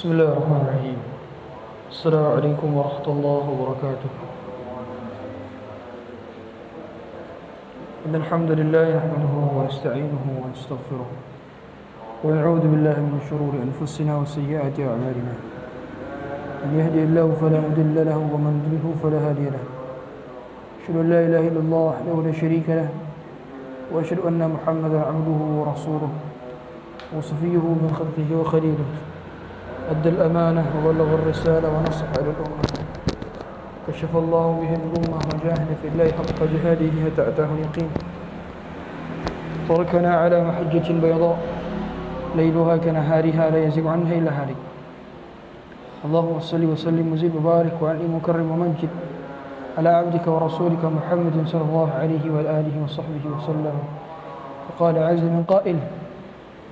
بسم الله الرحمن الرحيم. السلام عليكم ورحمة الله وبركاته. إن الحمد لله نحمده ونستعينه ونستغفره. ونعوذ بالله من شرور أنفسنا وسيئات أعمالنا. من يهدي الله فلا مضل له ومن يضلله فلا هادي له. أشهد أن لا إله إلا الله وحده لا شريك له وأشهد أن محمدا عبده ورسوله وصفيه من خلقه وخليله. أدى الأمانة وبلغ الرسالة ونصح إلى الأمة. كشف الله به الأمة وجاهد في الله حق جهاده حتى أتاه اليقين. تركنا على محجة بيضاء. ليلها كنهارها لا يزيغ عنها إلا هالك. اللهم صل وسلم وزد وبارك وعلم وكرم ومجد على عبدك ورسولك محمد صلى الله عليه وآله وصحبه وسلم. وقال عز من قائل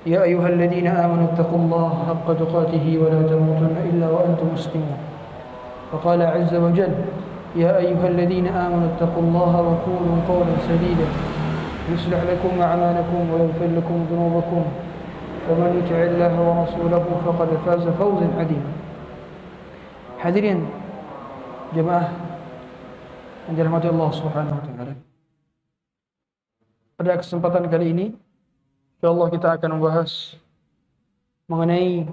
يا أيها الذين آمنوا اتقوا الله حق تقاته ولا تموتن إلا وأنتم مسلمون. وقال عز وجل يا أيها الذين آمنوا اتقوا الله وقولوا قولا سديدا يصلح لكم أعمالكم ويغفر لكم ذنوبكم. ومن يطع الله ورسوله فقد فاز فوزا عظيما. jemaah yang dirahmati Allah Subhanahu wa taala. Pada kesempatan kali ini insyaallah kita akan membahas mengenai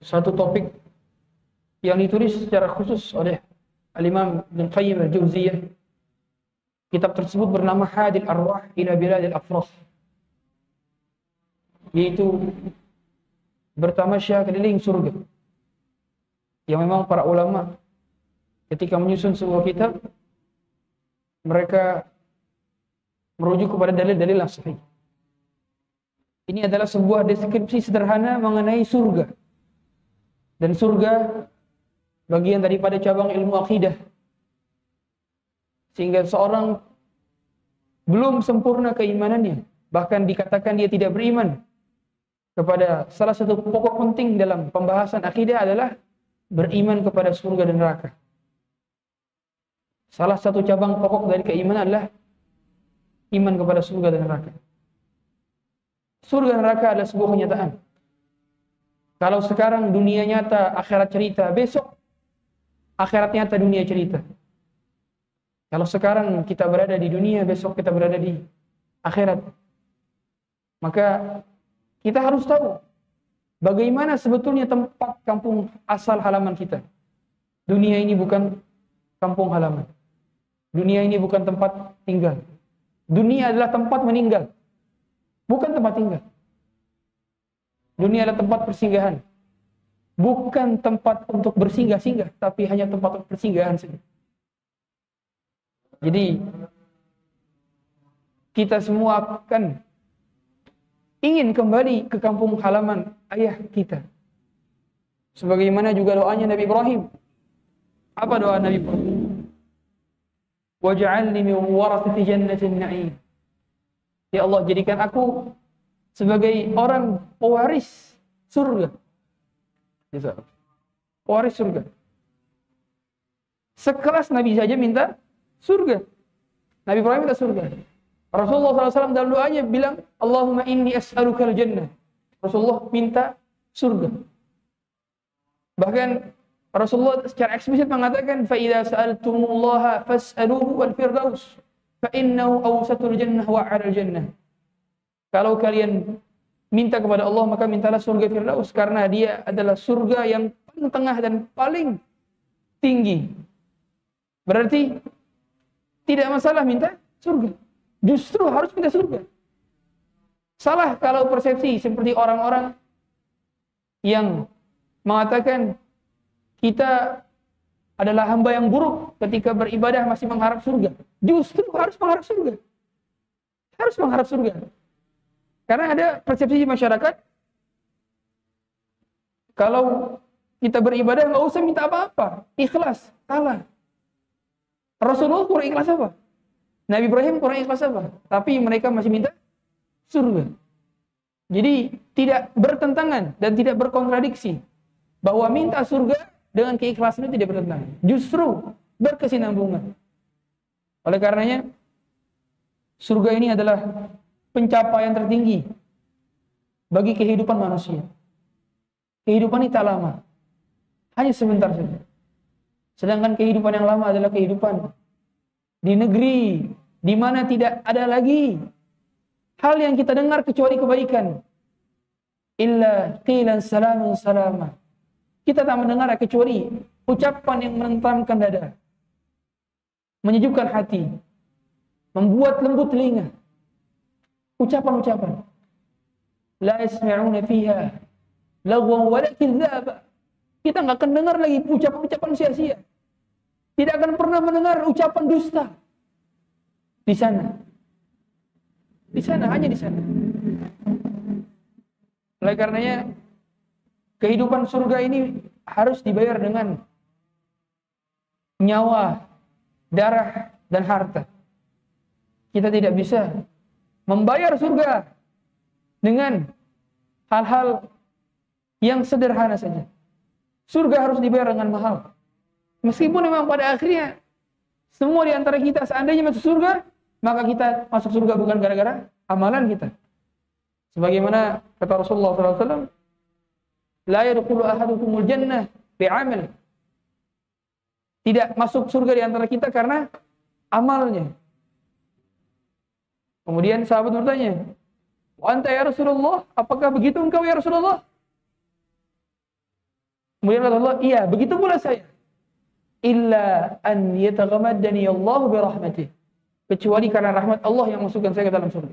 satu topik yang ditulis secara khusus oleh Al-Imam Ibn Qayyim Al-Jauziyah. Kitab tersebut bernama Hadil Arwah ila Biladil Afrah. Yaitu bertamasya keliling surga. Yang memang para ulama ketika menyusun sebuah kitab mereka merujuk kepada dalil-dalil yang sahih. Ini adalah sebuah deskripsi sederhana mengenai surga. Dan surga bagian daripada cabang ilmu akidah. Sehingga seorang belum sempurna keimanannya, bahkan dikatakan dia tidak beriman kepada salah satu pokok penting dalam pembahasan akidah adalah beriman kepada surga dan neraka. Salah satu cabang pokok dari keimanan adalah iman kepada surga dan neraka. Surga dan neraka adalah sebuah kenyataan. Kalau sekarang dunia nyata, akhirat cerita, besok akhirat nyata, dunia cerita. Kalau sekarang kita berada di dunia, besok kita berada di akhirat. Maka kita harus tahu bagaimana sebetulnya tempat kampung asal halaman kita. Dunia ini bukan kampung halaman. Dunia ini bukan tempat tinggal. Dunia adalah tempat meninggal. Bukan tempat tinggal. Dunia adalah tempat persinggahan. Bukan tempat untuk bersinggah-singgah, tapi hanya tempat untuk persinggahan saja. Jadi kita semua akan ingin kembali ke kampung halaman ayah kita. Sebagaimana juga doanya Nabi Ibrahim. Apa doa Nabi Ibrahim? Waj'alni min warathati jannatin na'im. Ya Allah, jadikan aku sebagai orang pewaris surga. Bisa. Pewaris surga. Sekelas Nabi saja minta surga. Nabi Ibrahim minta surga. Rasulullah SAW dalam doanya bilang, Allahumma inni as'aluka jannah. Rasulullah minta surga. Bahkan Rasulullah secara eksplisit mengatakan, فَإِذَا سَأَلْتُمُ اللَّهَ فَاسْأَلُوهُ وَالْفِرْدَوْسِ فَإِنَّهُ أَوْسَطُ الْجَنَّةِ وَعَلَى الْجَنَّةِ Kalau kalian minta kepada Allah, maka mintalah surga Firdaus. Karena dia adalah surga yang paling tengah dan paling tinggi. Berarti tidak masalah minta surga. Justru harus minta surga. Salah kalau persepsi seperti orang-orang yang mengatakan kita adalah hamba yang buruk ketika beribadah masih mengharap surga. Justru harus mengharap surga. Harus mengharap surga. Karena ada persepsi masyarakat kalau kita beribadah nggak usah minta apa-apa, ikhlas. Salah. Rasulullah kurang ikhlas apa? Nabi Ibrahim kurang ikhlas apa? Tapi mereka masih minta surga. Jadi tidak bertentangan dan tidak berkontradiksi bahwa minta surga dengan keikhlasan itu tidak bertentangan. Justru berkesinambungan. Oleh karenanya surga ini adalah pencapaian tertinggi bagi kehidupan manusia. kehidupan ini tak lama. Hanya sebentar saja. Sedangkan kehidupan yang lama adalah kehidupan di negeri di mana tidak ada lagi hal yang kita dengar kecuali kebaikan. Illa qilan salamun salama. Kita tak mendengar kecuali ucapan yang menenteramkan dada. Menyejukkan hati. Membuat lembut telinga. Ucapan-ucapan. La yasma'una fiha lagwan wala kidzaba. Kita nggak akan dengar lagi ucapan-ucapan sia-sia. Tidak akan pernah mendengar ucapan dusta. Di sana. Di sana, hanya di sana. Oleh karenanya, kehidupan surga ini harus dibayar dengan nyawa, darah, dan harta. Kita tidak bisa membayar surga dengan hal-hal yang sederhana saja. Surga harus dibayar dengan mahal. Meskipun memang pada akhirnya semua di antara kita seandainya masuk surga, maka kita masuk surga bukan gara-gara amalan kita. Sebagaimana kata Rasulullah SAW, La yadkhulu ahadukumul jannah bi'amal. Tidak masuk surga di antara kita karena amalnya. Kemudian sahabat bertanya, Wa anta ya Rasulullah, apakah begitu engkau ya Rasulullah? Kemudian Rasulullah, iya, begitu pula saya illa an yataghamaddani Allah bi rahmatih. Kecuali karena rahmat Allah yang masukkan saya ke dalam surga.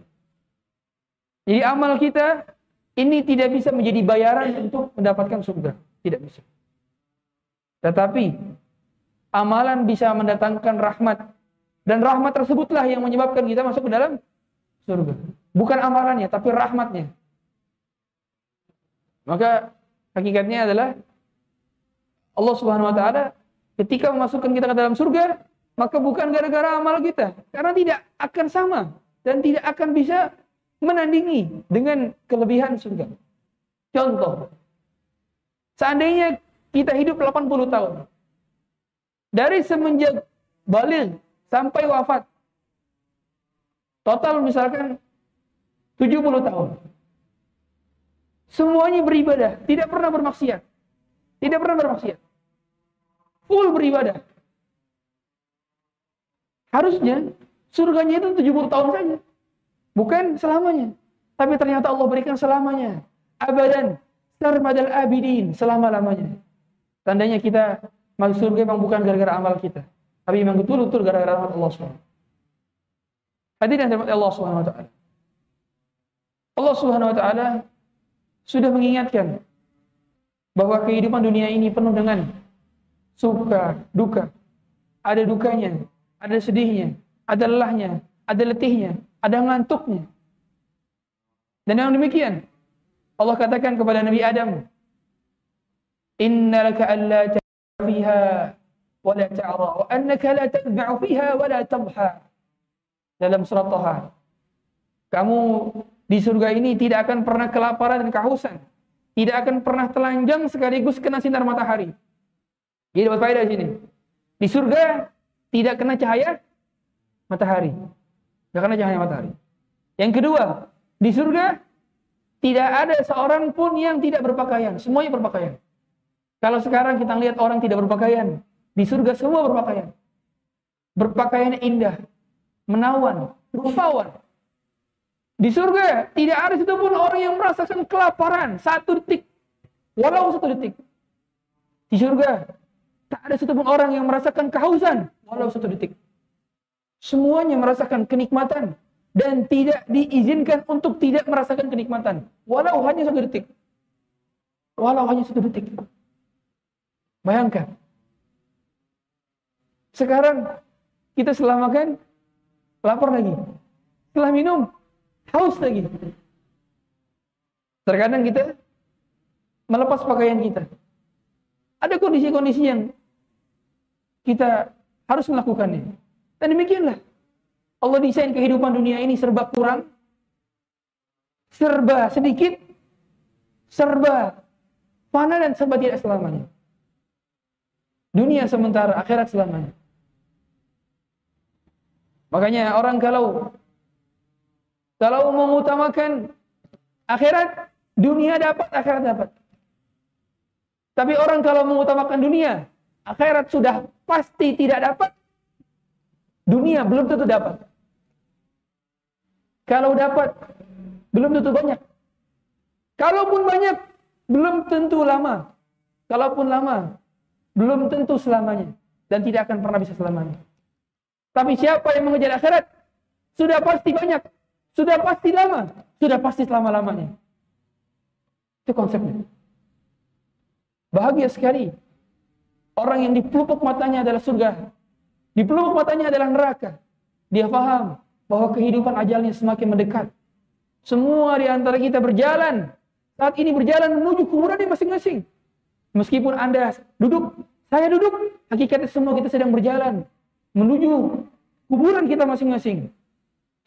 Jadi amal kita ini tidak bisa menjadi bayaran untuk mendapatkan surga, tidak bisa. Tetapi amalan bisa mendatangkan rahmat dan rahmat tersebutlah yang menyebabkan kita masuk ke dalam surga. Bukan amalannya, tapi rahmatnya. Maka hakikatnya adalah Allah Subhanahu wa taala ketika memasukkan kita ke dalam surga, maka bukan gara-gara amal kita, karena tidak akan sama dan tidak akan bisa menandingi dengan kelebihan surga. Contoh, seandainya kita hidup 80 tahun, dari semenjak balik sampai wafat, total misalkan 70 tahun. Semuanya beribadah, tidak pernah bermaksiat. Tidak pernah bermaksiat full beribadah. Harusnya surganya itu 70 tahun saja. Bukan selamanya. Tapi ternyata Allah berikan selamanya. Abadan. Sarmadal abidin. Selama-lamanya. Tandanya kita masuk surga memang bukan gara-gara amal kita. Tapi memang betul-betul gara-gara rahmat Allah SWT. Hadirin yang Allah SWT. Allah SWT sudah mengingatkan bahwa kehidupan dunia ini penuh dengan suka, duka. Ada dukanya, ada sedihnya, ada lelahnya, ada letihnya, ada ngantuknya. Dan yang demikian, Allah katakan kepada Nabi Adam, Inna laka alla fiha wa la ta'ra wa annaka la tadba'u fiha wa la tabha. Dalam surat Taha. Kamu di surga ini tidak akan pernah kelaparan dan kehausan. Tidak akan pernah telanjang sekaligus kena sinar matahari. Jadi dapat faedah sini. Di surga tidak kena cahaya matahari. Tidak kena cahaya matahari. Yang kedua, di surga tidak ada seorang pun yang tidak berpakaian. Semuanya berpakaian. Kalau sekarang kita lihat orang tidak berpakaian, di surga semua berpakaian. Berpakaian indah, menawan, rupawan. Di surga tidak ada pun orang yang merasakan kelaparan satu detik. Walau satu detik. Di surga Tak ada satupun orang yang merasakan kehausan walau satu detik. Semuanya merasakan kenikmatan dan tidak diizinkan untuk tidak merasakan kenikmatan walau hanya satu detik. Walau hanya satu detik. Bayangkan. Sekarang kita setelah makan lapar lagi. Setelah minum haus lagi. Terkadang kita melepas pakaian kita ada kondisi-kondisi yang kita harus melakukannya. Dan demikianlah. Allah desain kehidupan dunia ini serba kurang, serba sedikit, serba fana dan serba tidak selamanya. Dunia sementara, akhirat selamanya. Makanya orang kalau kalau mengutamakan akhirat, dunia dapat, akhirat dapat. Tapi orang kalau mengutamakan dunia, akhirat sudah pasti tidak dapat. Dunia belum tentu dapat. Kalau dapat, belum tentu banyak. Kalaupun banyak, belum tentu lama. Kalaupun lama, belum tentu selamanya. Dan tidak akan pernah bisa selamanya. Tapi siapa yang mengejar akhirat, sudah pasti banyak. Sudah pasti lama. Sudah pasti selama-lamanya. Itu konsepnya. Bahagia sekali. Orang yang dipelupuk matanya adalah surga. Dipelupuk matanya adalah neraka. Dia paham bahwa kehidupan ajalnya semakin mendekat. Semua di antara kita berjalan. Saat ini berjalan menuju kuburannya masing-masing. Meskipun Anda duduk, saya duduk, hakikatnya semua kita sedang berjalan menuju kuburan kita masing-masing.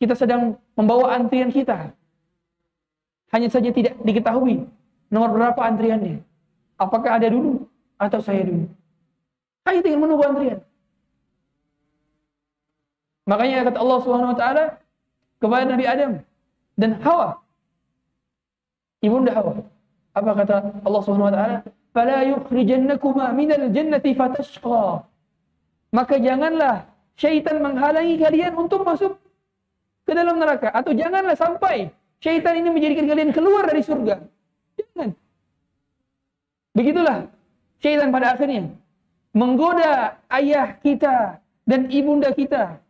Kita sedang membawa antrian kita. Hanya saja tidak diketahui nomor berapa antriannya. Apakah ada dulu atau saya dulu? Hanya tinggal menunggu antrian. Makanya kata Allah Subhanahu wa taala kepada Nabi Adam dan Hawa. Ibunda Hawa. Apa kata Allah Subhanahu wa taala? "Fala yukhrijannakuma minal jannati fatashqa." Maka janganlah syaitan menghalangi kalian untuk masuk ke dalam neraka atau janganlah sampai syaitan ini menjadikan kalian keluar dari surga. Jangan. Begitulah syaitan pada akhirnya menggoda ayah kita dan ibunda kita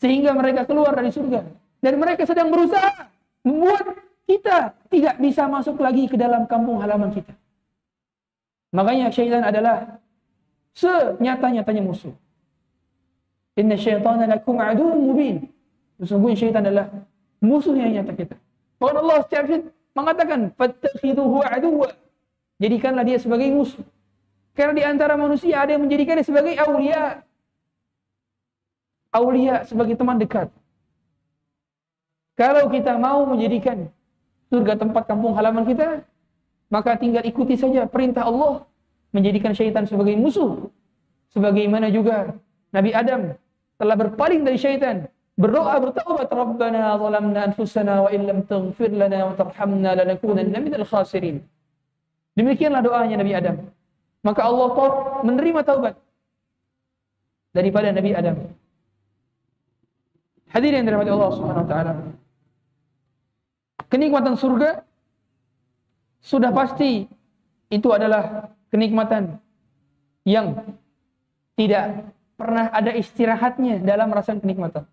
sehingga mereka keluar dari surga dan mereka sedang berusaha membuat kita tidak bisa masuk lagi ke dalam kampung halaman kita. Makanya syaitan adalah senyata-nyatanya musuh. Inna syaitana lakum aduun mubin. Sesungguhnya syaitan adalah musuh yang nyata kita. Bahkan Allah secara mengatakan, Fattakhiduhu aduwa. Jadikanlah dia sebagai musuh. Karena di antara manusia ada yang menjadikannya sebagai aulia. Aulia sebagai teman dekat. Kalau kita mau menjadikan surga tempat kampung halaman kita, maka tinggal ikuti saja perintah Allah menjadikan syaitan sebagai musuh. Sebagaimana juga Nabi Adam telah berpaling dari syaitan, berdoa bertaubat, Rabbana zalamna anfusana wa illam taghfir lana wa tarhamna lanakunanna minal khasirin. Demikianlah doanya Nabi Adam. Maka Allah menerima taubat daripada Nabi Adam. Hadirin yang dirahmati Allah Subhanahu wa taala. Kenikmatan surga sudah pasti itu adalah kenikmatan yang tidak pernah ada istirahatnya dalam rasa kenikmatan.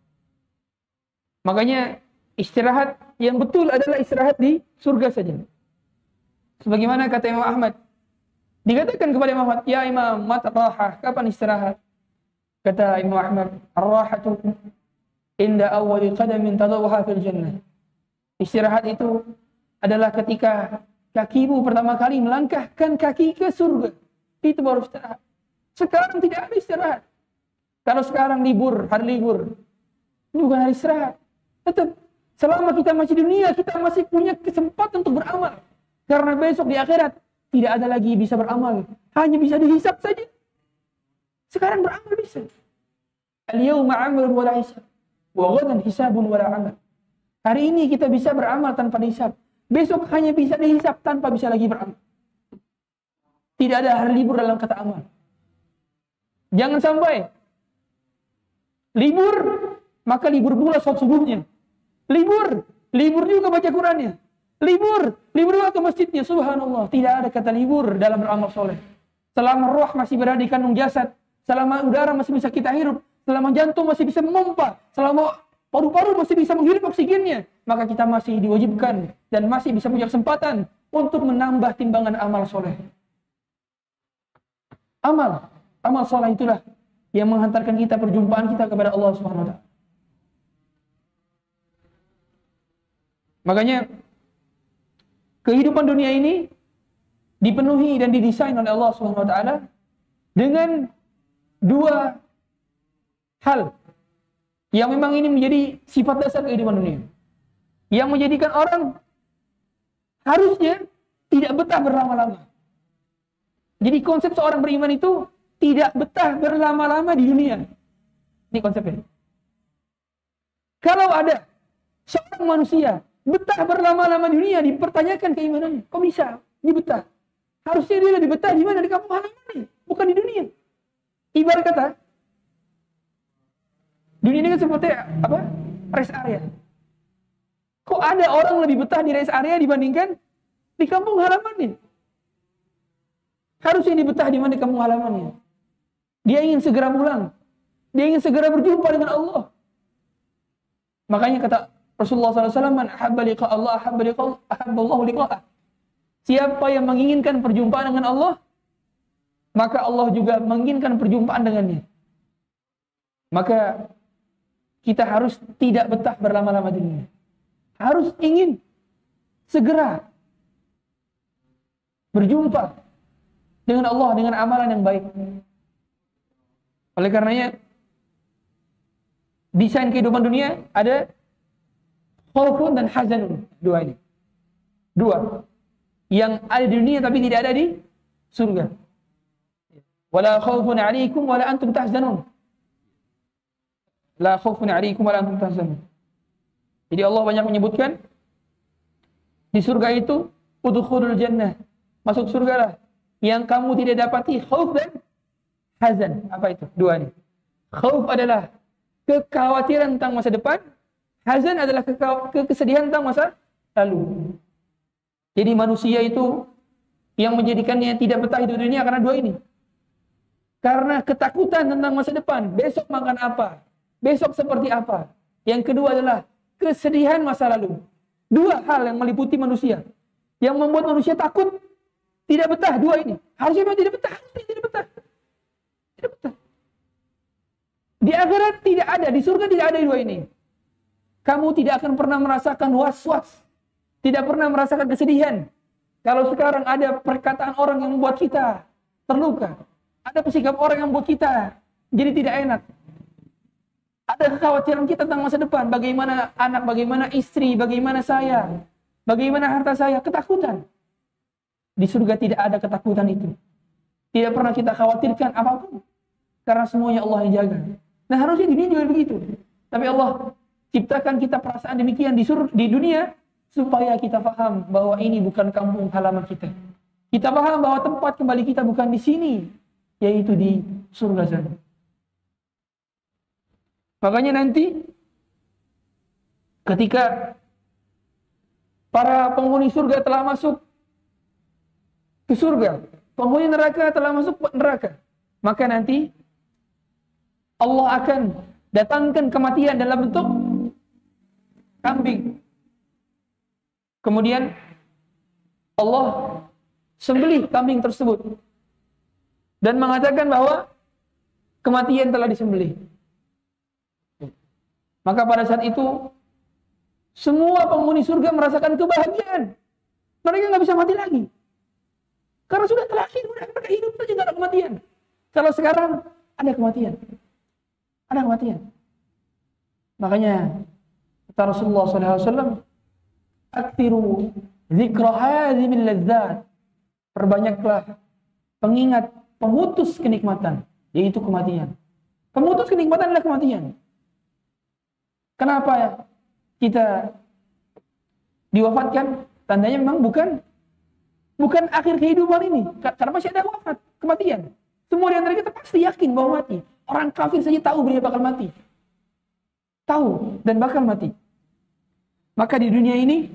Makanya istirahat yang betul adalah istirahat di surga saja. Sebagaimana kata Imam Ahmad. Dikatakan kepada Imam Ahmad, "Ya Imam, mata rahah, kapan istirahat?" Kata Imam Ahmad, "Ar-rahatu inda awwali qadamin tadawha fil jannah." Istirahat itu adalah ketika kakimu pertama kali melangkahkan kaki ke surga. Itu baru istirahat. Sekarang tidak ada istirahat. Kalau sekarang libur, hari libur, ini bukan hari istirahat. Tetap selama kita masih di dunia, kita masih punya kesempatan untuk beramal. Karena besok di akhirat tidak ada lagi bisa beramal. Hanya bisa dihisap saja. Sekarang beramal bisa. Al-yawma amalun wala hisab. Wa ghadan hisabun wala amal. Hari ini kita bisa beramal tanpa dihisap. Besok hanya bisa dihisap tanpa bisa lagi beramal. Tidak ada hari libur dalam kata amal. Jangan sampai libur, maka libur pula sholat subuhnya. Libur, libur juga baca Qurannya. Libur, libur juga ke masjidnya. Subhanallah, tidak ada kata libur dalam beramal soleh. Selama roh masih berada di kandung jasad, selama udara masih bisa kita hirup, selama jantung masih bisa memompa, selama paru-paru masih bisa menghirup oksigennya, maka kita masih diwajibkan dan masih bisa punya kesempatan untuk menambah timbangan amal soleh. Amal, amal soleh itulah yang menghantarkan kita perjumpaan kita kepada Allah Subhanahu wa taala. Makanya kehidupan dunia ini dipenuhi dan didesain oleh Allah Subhanahu wa taala dengan dua hal yang memang ini menjadi sifat dasar kehidupan dunia. Yang menjadikan orang harusnya tidak betah berlama-lama. Jadi konsep seorang beriman itu tidak betah berlama-lama di dunia. Ini konsepnya. Kalau ada seorang manusia betah berlama-lama di dunia, dipertanyakan keimanannya. Kok bisa? Ini betah. Harusnya dia lebih betah di mana? Di kampung halaman bukan di dunia. Ibarat kata, dunia ini kan seperti apa? Rest area. Kok ada orang lebih betah di rest area dibandingkan di kampung halamannya? Harusnya betah di mana di kampung halamannya. Dia ingin segera pulang. Dia ingin segera berjumpa dengan Allah. Makanya kata Rasulullah SAW, Man ahabba liqa Allah, ahabba liqa ahabba Allah. Siapa yang menginginkan perjumpaan dengan Allah, maka Allah juga menginginkan perjumpaan dengannya. Maka kita harus tidak betah berlama-lama di dunia. Harus ingin segera berjumpa dengan Allah dengan amalan yang baik. Oleh karenanya desain kehidupan dunia ada khaufun dan hazanun dua ini. Dua yang ada di dunia tapi tidak ada di surga. Wala khaufun 'alaikum wala antum tahzanun. La khaufun 'alaikum wala antum tahzanun. Jadi Allah banyak menyebutkan di surga itu udkhulul jannah. Masuk surga lah. Yang kamu tidak dapati khauf dan hazan. Apa itu? Dua ini. Khauf adalah kekhawatiran tentang masa depan. Hazan adalah kesedihan tentang masa lalu. Jadi manusia itu yang menjadikannya tidak betah hidup dunia karena dua ini. Karena ketakutan tentang masa depan. Besok makan apa? Besok seperti apa? Yang kedua adalah kesedihan masa lalu. Dua hal yang meliputi manusia. Yang membuat manusia takut tidak betah dua ini. Harusnya memang tidak betah, tidak betah. Tidak betah. Di akhirat tidak ada, di surga tidak ada dua ini. Kamu tidak akan pernah merasakan was-was. Tidak pernah merasakan kesedihan. Kalau sekarang ada perkataan orang yang membuat kita terluka. Ada pesikap orang yang membuat kita jadi tidak enak. Ada kekhawatiran kita tentang masa depan. Bagaimana anak, bagaimana istri, bagaimana saya. Bagaimana harta saya. Ketakutan. Di surga tidak ada ketakutan itu. Tidak pernah kita khawatirkan apa pun. Karena semuanya Allah yang jaga. Nah harusnya dunia juga begitu. Tapi Allah ciptakan kita perasaan demikian di, sur di dunia supaya kita paham bahwa ini bukan kampung halaman kita. Kita paham bahwa tempat kembali kita bukan di sini, yaitu di surga sana. Makanya nanti ketika para penghuni surga telah masuk ke surga, penghuni neraka telah masuk ke neraka, maka nanti Allah akan datangkan kematian dalam bentuk kambing. Kemudian Allah sembelih kambing tersebut dan mengatakan bahwa kematian telah disembelih. Maka pada saat itu semua penghuni surga merasakan kebahagiaan. Mereka nggak bisa mati lagi. Karena sudah terakhir, mereka hidup saja nggak ada kematian. Kalau sekarang ada kematian. Ada kematian. Makanya kata Rasulullah SAW, Aktiru zikra hadhimil. Perbanyaklah pengingat pemutus kenikmatan, yaitu kematian. Pemutus kenikmatan adalah kematian. Kenapa kita diwafatkan? Tandanya memang bukan bukan akhir kehidupan ini. Karena masih ada wafat, kematian. Semua di antara kita pasti yakin bahwa mati. Orang kafir saja tahu dia bakal mati. Tahu dan bakal mati. Maka di dunia ini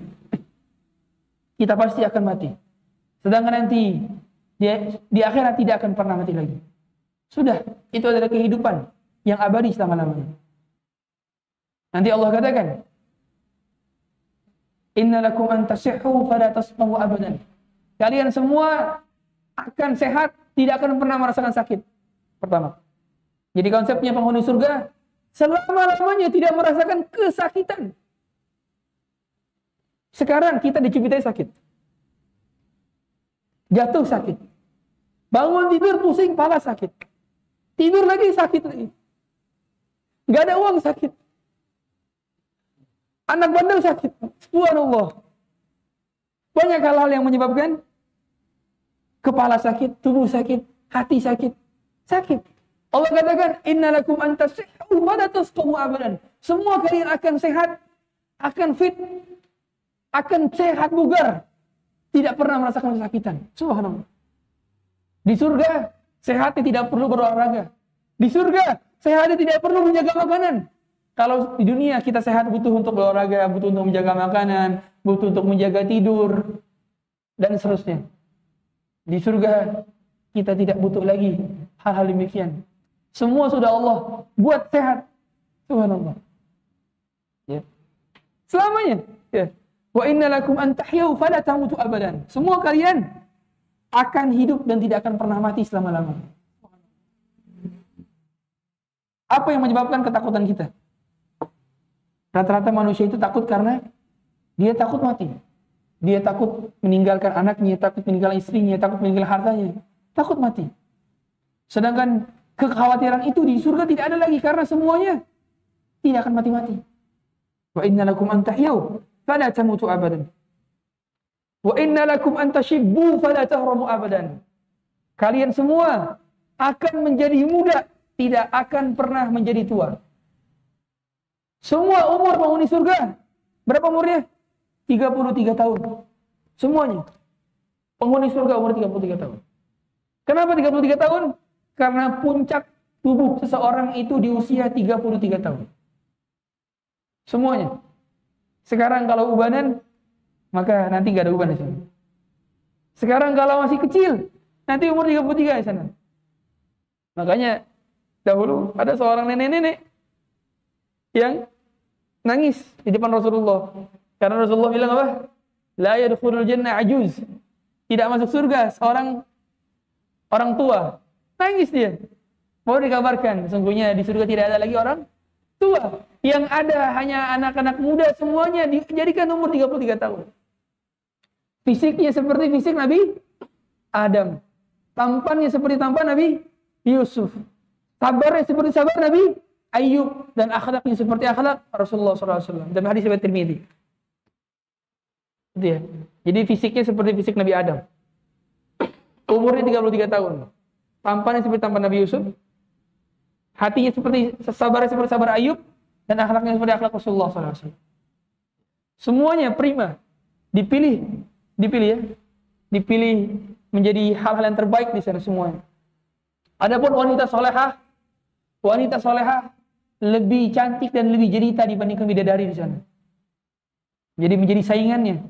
kita pasti akan mati. Sedangkan nanti di, di akhirat tidak akan pernah mati lagi. Sudah, itu adalah kehidupan yang abadi selama-lamanya. Nanti Allah katakan, Inna lakum an tasihhu fala tasmahu abadan. Kalian semua akan sehat, tidak akan pernah merasakan sakit. Pertama. Jadi konsepnya penghuni surga, selama-lamanya tidak merasakan kesakitan. Sekarang kita dicubitai sakit. Jatuh sakit. Bangun tidur pusing, pala sakit. Tidur lagi sakit lagi. Gak ada uang sakit. Anak bandel sakit. Subhanallah. Banyak hal-hal yang menyebabkan kepala sakit, tubuh sakit, hati sakit. Sakit. Allah katakan, innalakum antasihhu wa la tasqumu abadan. Semua kalian akan sehat, akan fit, akan sehat bugar. Tidak pernah merasakan kesakitan. Subhanallah. Di surga, sehatnya tidak perlu berolahraga. Di surga, sehatnya tidak perlu menjaga makanan. Kalau di dunia kita sehat butuh untuk berolahraga, butuh untuk menjaga makanan, butuh untuk menjaga tidur, dan seterusnya. Di surga kita tidak butuh lagi hal-hal demikian. Semua sudah Allah buat sehat. Subhanallah. Ya. Selamanya. Ya. Wa inna lakum an tahyau fala tamutu abadan. Semua kalian akan hidup dan tidak akan pernah mati selama-lamanya. Apa yang menyebabkan ketakutan kita? Rata-rata manusia itu takut karena dia takut mati. Dia takut meninggalkan anaknya, takut meninggalkan istrinya, takut meninggalkan hartanya. Takut mati. Sedangkan kekhawatiran itu di surga tidak ada lagi karena semuanya tidak akan mati-mati. Wa inna lakum an tahyau fala tamutu abadan. Wa inna lakum an tashibbu fala tahramu abadan. Kalian semua akan menjadi muda, tidak akan pernah menjadi tua. Semua umur penghuni surga. Berapa umurnya? 33 tahun. Semuanya. Penghuni surga umur 33 tahun. Kenapa 33 tahun? Karena puncak tubuh seseorang itu di usia 33 tahun. Semuanya. Sekarang kalau ubanan, maka nanti nggak ada uban di sana. Sekarang kalau masih kecil, nanti umur 33 di sana. Makanya dahulu ada seorang nenek-nenek yang nangis di depan Rasulullah. Karena Rasulullah bilang apa? La yadkhulul jannah ajuz. Tidak masuk surga seorang orang tua. Nangis dia. Mau dikabarkan, sungguhnya di surga tidak ada lagi orang tua. Yang ada hanya anak-anak muda semuanya dijadikan umur 33 tahun. Fisiknya seperti fisik Nabi Adam. Tampannya seperti tampan Nabi Yusuf. Sabarnya seperti sabar Nabi Ayub dan akhlaknya seperti akhlak Rasulullah SAW dan hadis riwayat Tirmidzi. Dia. Jadi fisiknya seperti fisik Nabi Adam. Umurnya 33 tahun. Tampannya seperti tampan Nabi Yusuf. Hatinya seperti sabarnya seperti sabar Ayub dan akhlaknya seperti akhlak Rasulullah SAW. Semuanya prima. Dipilih, dipilih ya. Dipilih menjadi hal-hal yang terbaik di sana semuanya. Adapun wanita solehah, wanita solehah lebih cantik dan lebih jelita dibandingkan bidadari di sana. Jadi menjadi saingannya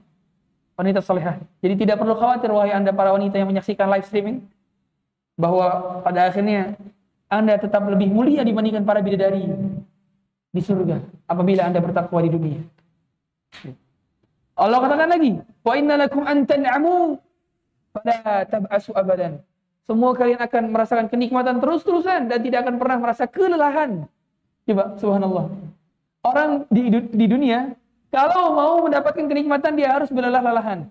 wanita salihah. Jadi tidak perlu khawatir wahai Anda para wanita yang menyaksikan live streaming bahwa pada akhirnya Anda tetap lebih mulia dibandingkan para bidadari di surga apabila Anda bertakwa di dunia. Allah katakan lagi, "Wa inna lakum an fala tab'asu abadan." Semua kalian akan merasakan kenikmatan terus-terusan dan tidak akan pernah merasa kelelahan Coba, subhanallah. Orang di, di dunia, kalau mau mendapatkan kenikmatan, dia harus berlelah-lelahan.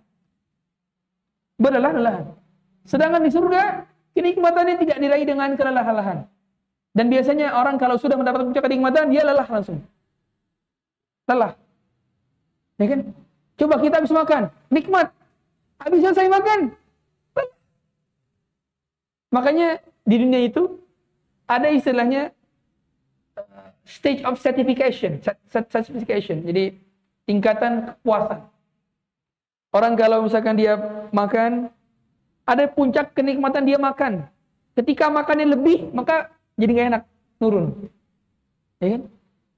Berlelah-lelahan. Sedangkan di surga, kenikmatannya tidak diraih dengan kelelahan-lelahan. Dan biasanya orang kalau sudah mendapatkan puncak kenikmatan, dia lelah langsung. Lelah. Ya kan? Coba kita habis makan, nikmat. Habis selesai makan. Makanya di dunia itu ada istilahnya stage of certification, certification. Jadi tingkatan kepuasan. Orang kalau misalkan dia makan, ada puncak kenikmatan dia makan. Ketika makannya lebih, maka jadi nggak enak, turun. Ya kan?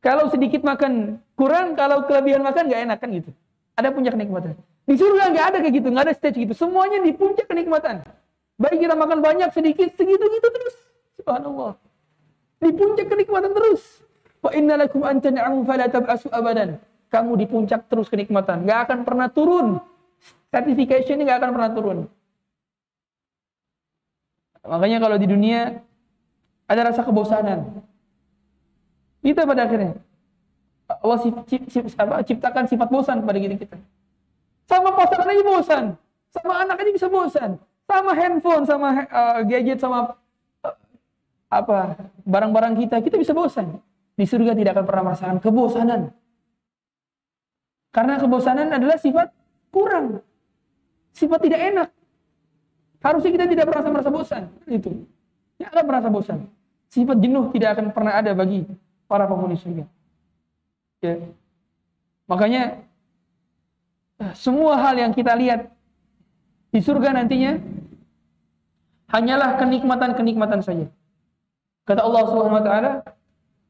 Kalau sedikit makan kurang, kalau kelebihan makan nggak enak kan gitu. Ada puncak kenikmatan. Di surga nggak ada kayak gitu, nggak ada stage gitu. Semuanya di puncak kenikmatan. Baik kita makan banyak, sedikit, segitu gitu terus. Subhanallah. Di puncak kenikmatan terus. Wa inna lakum an tan'amu fala tab'asu abadan. Kamu di puncak terus kenikmatan, nggak akan pernah turun. Certification ini nggak akan pernah turun. Makanya kalau di dunia ada rasa kebosanan. Kita pada akhirnya Allah ciptakan sifat bosan pada diri kita. Sama pasangan aja bosan, sama anak aja bisa bosan, sama handphone, sama uh, gadget, sama uh, apa barang-barang kita, kita bisa bosan di surga tidak akan pernah merasakan kebosanan. Karena kebosanan adalah sifat kurang. Sifat tidak enak. Harusnya kita tidak merasa merasa bosan. Itu. Tidak akan merasa bosan. Sifat jenuh tidak akan pernah ada bagi para penghuni surga. Ya. Makanya semua hal yang kita lihat di surga nantinya hanyalah kenikmatan-kenikmatan saja. Kata Allah Subhanahu wa taala,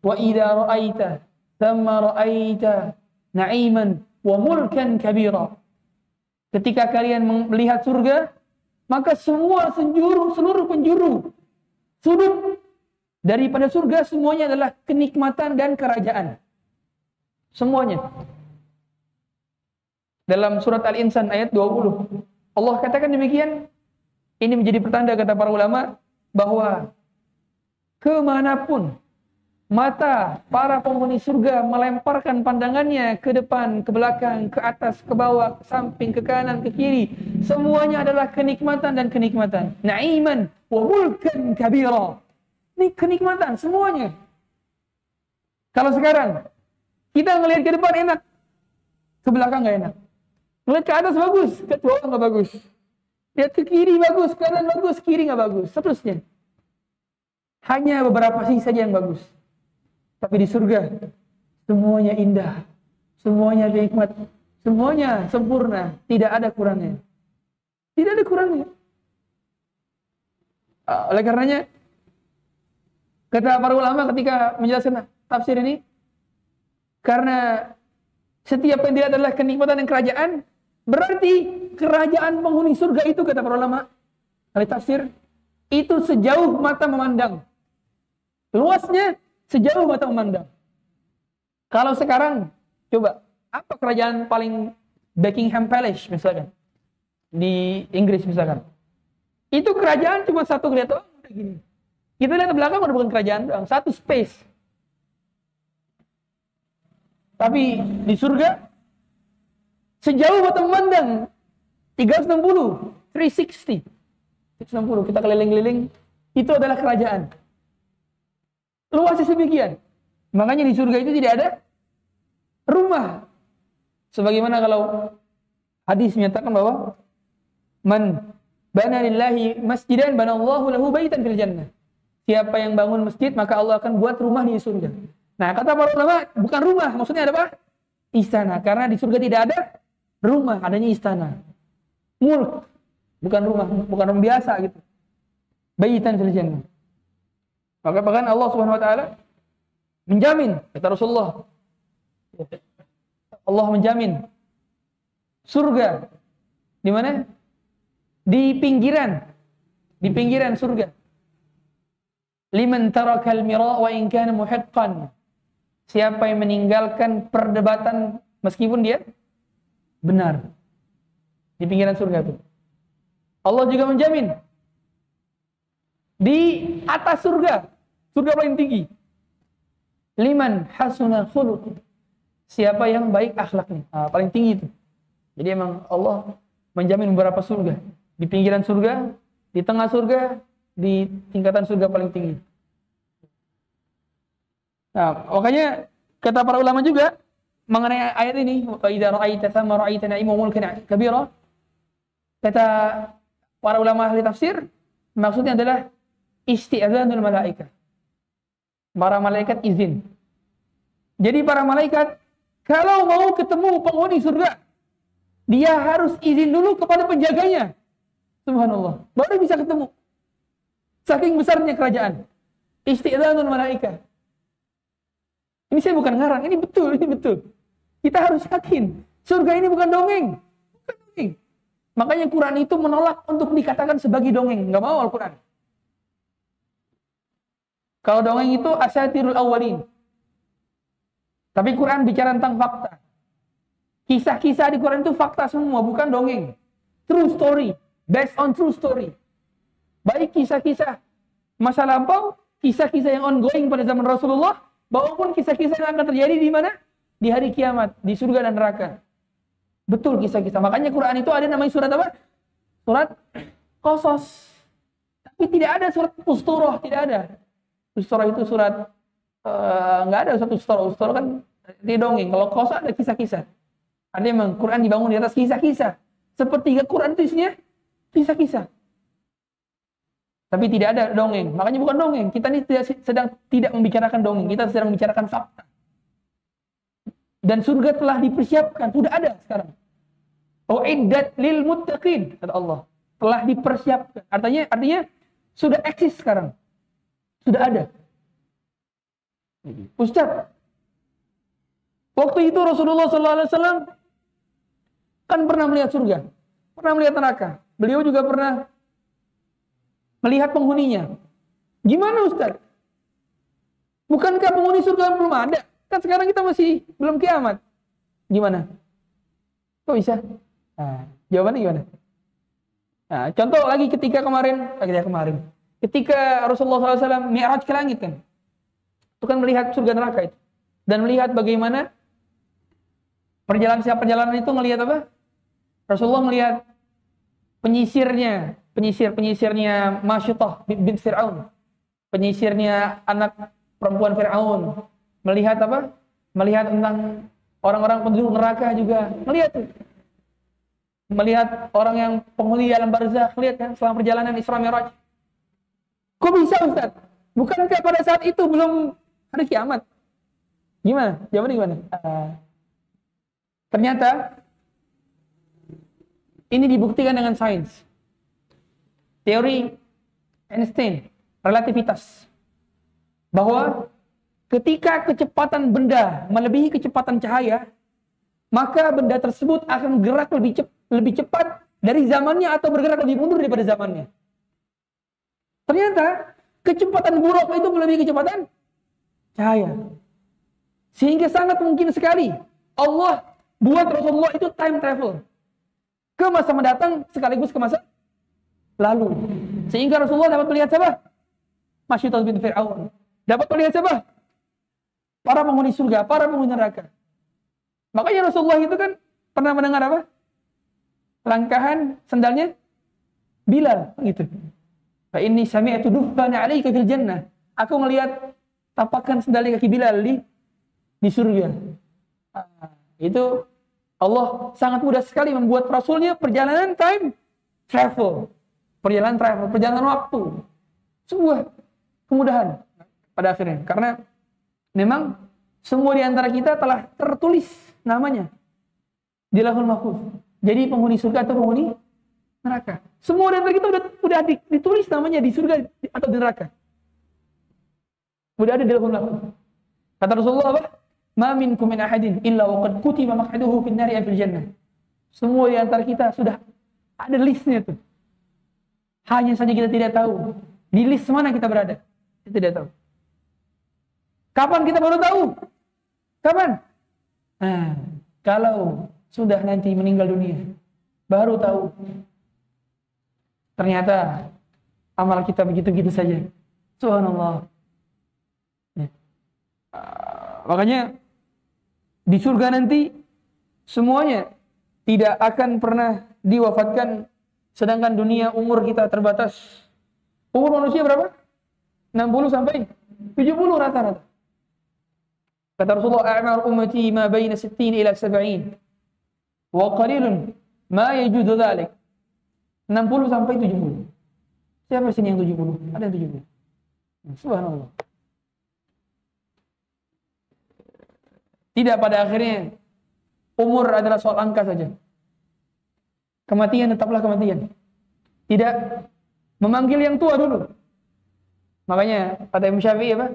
"Wa idza ra'aita thamma ra'aita na'iman kabira." Ketika kalian melihat surga, maka semua penjuru, seluruh penjuru sudut daripada surga semuanya adalah kenikmatan dan kerajaan. Semuanya. Dalam surat Al-Insan ayat 20. Allah katakan demikian. Ini menjadi pertanda kata para ulama bahwa ke mana pun mata para penghuni surga melemparkan pandangannya ke depan, ke belakang, ke atas, ke bawah, ke samping, ke kanan, ke kiri. Semuanya adalah kenikmatan dan kenikmatan. Na'iman wa mulkan kabira. Ini kenikmatan semuanya. Kalau sekarang kita ngelihat ke depan enak, ke belakang nggak enak. Ngelihat ke atas bagus, ke bawah nggak bagus. Lihat ke kiri bagus, ke kanan bagus, kiri nggak bagus. Seterusnya. Hanya beberapa sisi saja yang bagus. Tapi di surga semuanya indah, semuanya nikmat, semuanya sempurna, tidak ada kurangnya. Tidak ada kurangnya. Ah, oleh karenanya kata para ulama ketika menjelaskan tafsir ini karena setiap yang dilihat adalah kenikmatan dan kerajaan berarti kerajaan penghuni surga itu kata para ulama oleh tafsir itu sejauh mata memandang luasnya Sejauh mata memandang. Kalau sekarang, coba, apa kerajaan paling Buckingham Palace misalkan? Di Inggris misalkan. Itu kerajaan cuma satu kelihatan, oh, udah gini. Kita lihat ke belakang udah bukan kerajaan doang, satu space. Tapi di surga, sejauh mata memandang, 360, 360. 360, kita keliling-keliling, itu adalah kerajaan. Luasnya sedemikian. Makanya di surga itu tidak ada rumah. Sebagaimana kalau hadis menyatakan bahwa man bana lillahi masjidan banallahu lahu baitan fil jannah. Siapa yang bangun masjid maka Allah akan buat rumah di surga. Nah, kata para ulama bukan rumah, maksudnya ada apa? Istana. Karena di surga tidak ada rumah, adanya istana. Mulk, bukan rumah, bukan rumah biasa gitu. Baitan fil jannah. Maka bahkan Allah Subhanahu wa taala menjamin kata Rasulullah Allah menjamin surga di mana? Di pinggiran di pinggiran surga. Liman tarakal mira wa in kana muhiqqan. Siapa yang meninggalkan perdebatan meskipun dia benar. Di pinggiran surga itu. Allah juga menjamin di atas surga Surga paling tinggi. Liman hasuna khuluq. Siapa yang baik akhlaknya. Nah, paling tinggi itu. Jadi emang Allah menjamin beberapa surga. Di pinggiran surga, di tengah surga, di tingkatan surga paling tinggi. Nah, makanya kata para ulama juga mengenai ayat ini, idza ra'aita thamma ra'aita na'iman mulkan kabira. Kata para ulama ahli tafsir, maksudnya adalah isti'adzanul malaikah para malaikat izin. Jadi para malaikat kalau mau ketemu penghuni surga, dia harus izin dulu kepada penjaganya. Subhanallah. Baru bisa ketemu. Saking besarnya kerajaan. Isti'zanul malaikat. Ini saya bukan ngarang, ini betul, ini betul. Kita harus yakin, surga ini bukan dongeng. Bukan dongeng. Makanya Quran itu menolak untuk dikatakan sebagai dongeng. Nggak mau Al-Quran. Kalau dongeng itu asyatirul awalin. Tapi Quran bicara tentang fakta. Kisah-kisah di Quran itu fakta semua, bukan dongeng. True story, based on true story. Baik kisah-kisah masa lampau, kisah-kisah yang ongoing pada zaman Rasulullah, maupun kisah-kisah yang akan terjadi di mana? Di hari kiamat, di surga dan neraka. Betul kisah-kisah. Makanya Quran itu ada namanya surat apa? Surat Kosos. Tapi tidak ada surat Usturah, tidak ada. Ustora itu surat eh, nggak uh, ada satu ustora. Ustora kan di dongeng. Kalau kosa ada kisah-kisah. Ada memang Quran dibangun di atas kisah-kisah. Sepertiga Quran itu isinya kisah-kisah. Tapi tidak ada dongeng. Makanya bukan dongeng. Kita ini tidak, sedang tidak membicarakan dongeng. Kita sedang membicarakan fakta. Dan surga telah dipersiapkan. Sudah ada sekarang. Uiddat lil muttaqin. Kata Allah. Telah dipersiapkan. Artinya, artinya sudah eksis sekarang. Sudah ada. Ustaz, waktu itu Rasulullah SAW kan pernah melihat surga, pernah melihat neraka. Beliau juga pernah melihat penghuninya. Gimana Ustaz? Bukankah penghuni surga belum ada? Kan sekarang kita masih belum kiamat. Gimana? Kok bisa? Nah, jawabannya gimana? Nah, contoh lagi ketika kemarin, ketika kemarin, ketika Rasulullah SAW mi'raj ke langit kan, itu kan melihat surga neraka itu, dan melihat bagaimana perjalanan siapa perjalanan itu melihat apa? Rasulullah melihat penyisirnya, penyisir penyisirnya Masyutah bin Fir'aun, penyisirnya anak perempuan Fir'aun, melihat apa? Melihat tentang orang-orang penduduk neraka juga, melihat melihat orang yang penghuni alam barzakh, lihat kan selama perjalanan Isra Mi'raj. Kok bisa Ustaz? Bukankah pada saat itu belum hari kiamat? Gimana? Jawabannya gimana? Uh, ternyata ini dibuktikan dengan sains. Teori Einstein, relativitas. Bahwa ketika kecepatan benda melebihi kecepatan cahaya, maka benda tersebut akan gerak lebih cepat lebih cepat dari zamannya atau bergerak lebih mundur daripada zamannya. Ternyata kecepatan buruk itu melebihi kecepatan cahaya. Sehingga sangat mungkin sekali Allah buat Rasulullah itu time travel. Ke masa mendatang sekaligus ke masa lalu. Sehingga Rasulullah dapat melihat siapa? Masyidah bin Fir'aun. Dapat melihat siapa? Para penghuni surga, para penghuni neraka. Makanya Rasulullah itu kan pernah mendengar apa? langkahan sendalnya Bilal gitu. Fa inni sami'tu duffana 'alaika fil jannah. Aku melihat tapakan sendal kaki Bilal di di surga. Ah, itu Allah sangat mudah sekali membuat rasulnya perjalanan time travel. Perjalanan travel, perjalanan waktu. Sebuah kemudahan pada akhirnya. Karena memang semua di antara kita telah tertulis namanya di lahul mahfuz. Jadi penghuni surga atau penghuni neraka. Semua antara kita udah udah ditulis namanya di surga atau di neraka. Udah ada di dalam Kata Rasulullah apa? Ma minkum min ahadin illa wa qad kutiba maq'aduhu fin nari fil jannah. Semua di antara kita sudah ada listnya tuh. Hanya saja kita tidak tahu di list mana kita berada. Kita tidak tahu. Kapan kita baru tahu? Kapan? Nah, kalau sudah nanti meninggal dunia. Baru tahu. Ternyata amal kita begitu-gitu saja. Subhanallah. Ya. Uh, makanya di surga nanti semuanya tidak akan pernah diwafatkan sedangkan dunia umur kita terbatas. Umur manusia berapa? 60 sampai 70 rata-rata. Kata Rasulullah, "A'mar ummati ma baina 60 ila 70." Wa qalilun ma yajudu dhalik. 60 sampai 70. Siapa sini yang 70? Ada yang 70. Subhanallah. Tidak pada akhirnya umur adalah soal angka saja. Kematian tetaplah kematian. Tidak memanggil yang tua dulu. Makanya kata Imam Syafi'i apa?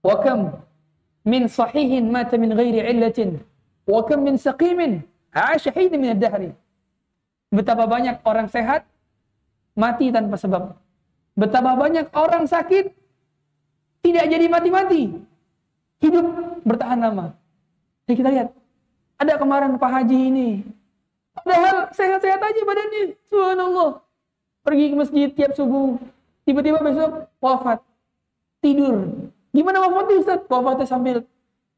Wa kam min sahihin mata min ghairi illatin Wa kam min saqimin asyahin min ad-dahri. Betapa banyak orang sehat mati tanpa sebab. Betapa banyak orang sakit tidak jadi mati-mati. Hidup bertahan lama. Jadi kita lihat. Ada kemarin Pak Haji ini. Padahal sehat-sehat aja badannya. Subhanallah. Pergi ke masjid tiap subuh. Tiba-tiba besok wafat. Tidur. Gimana wafatnya Ustaz? Wafatnya sambil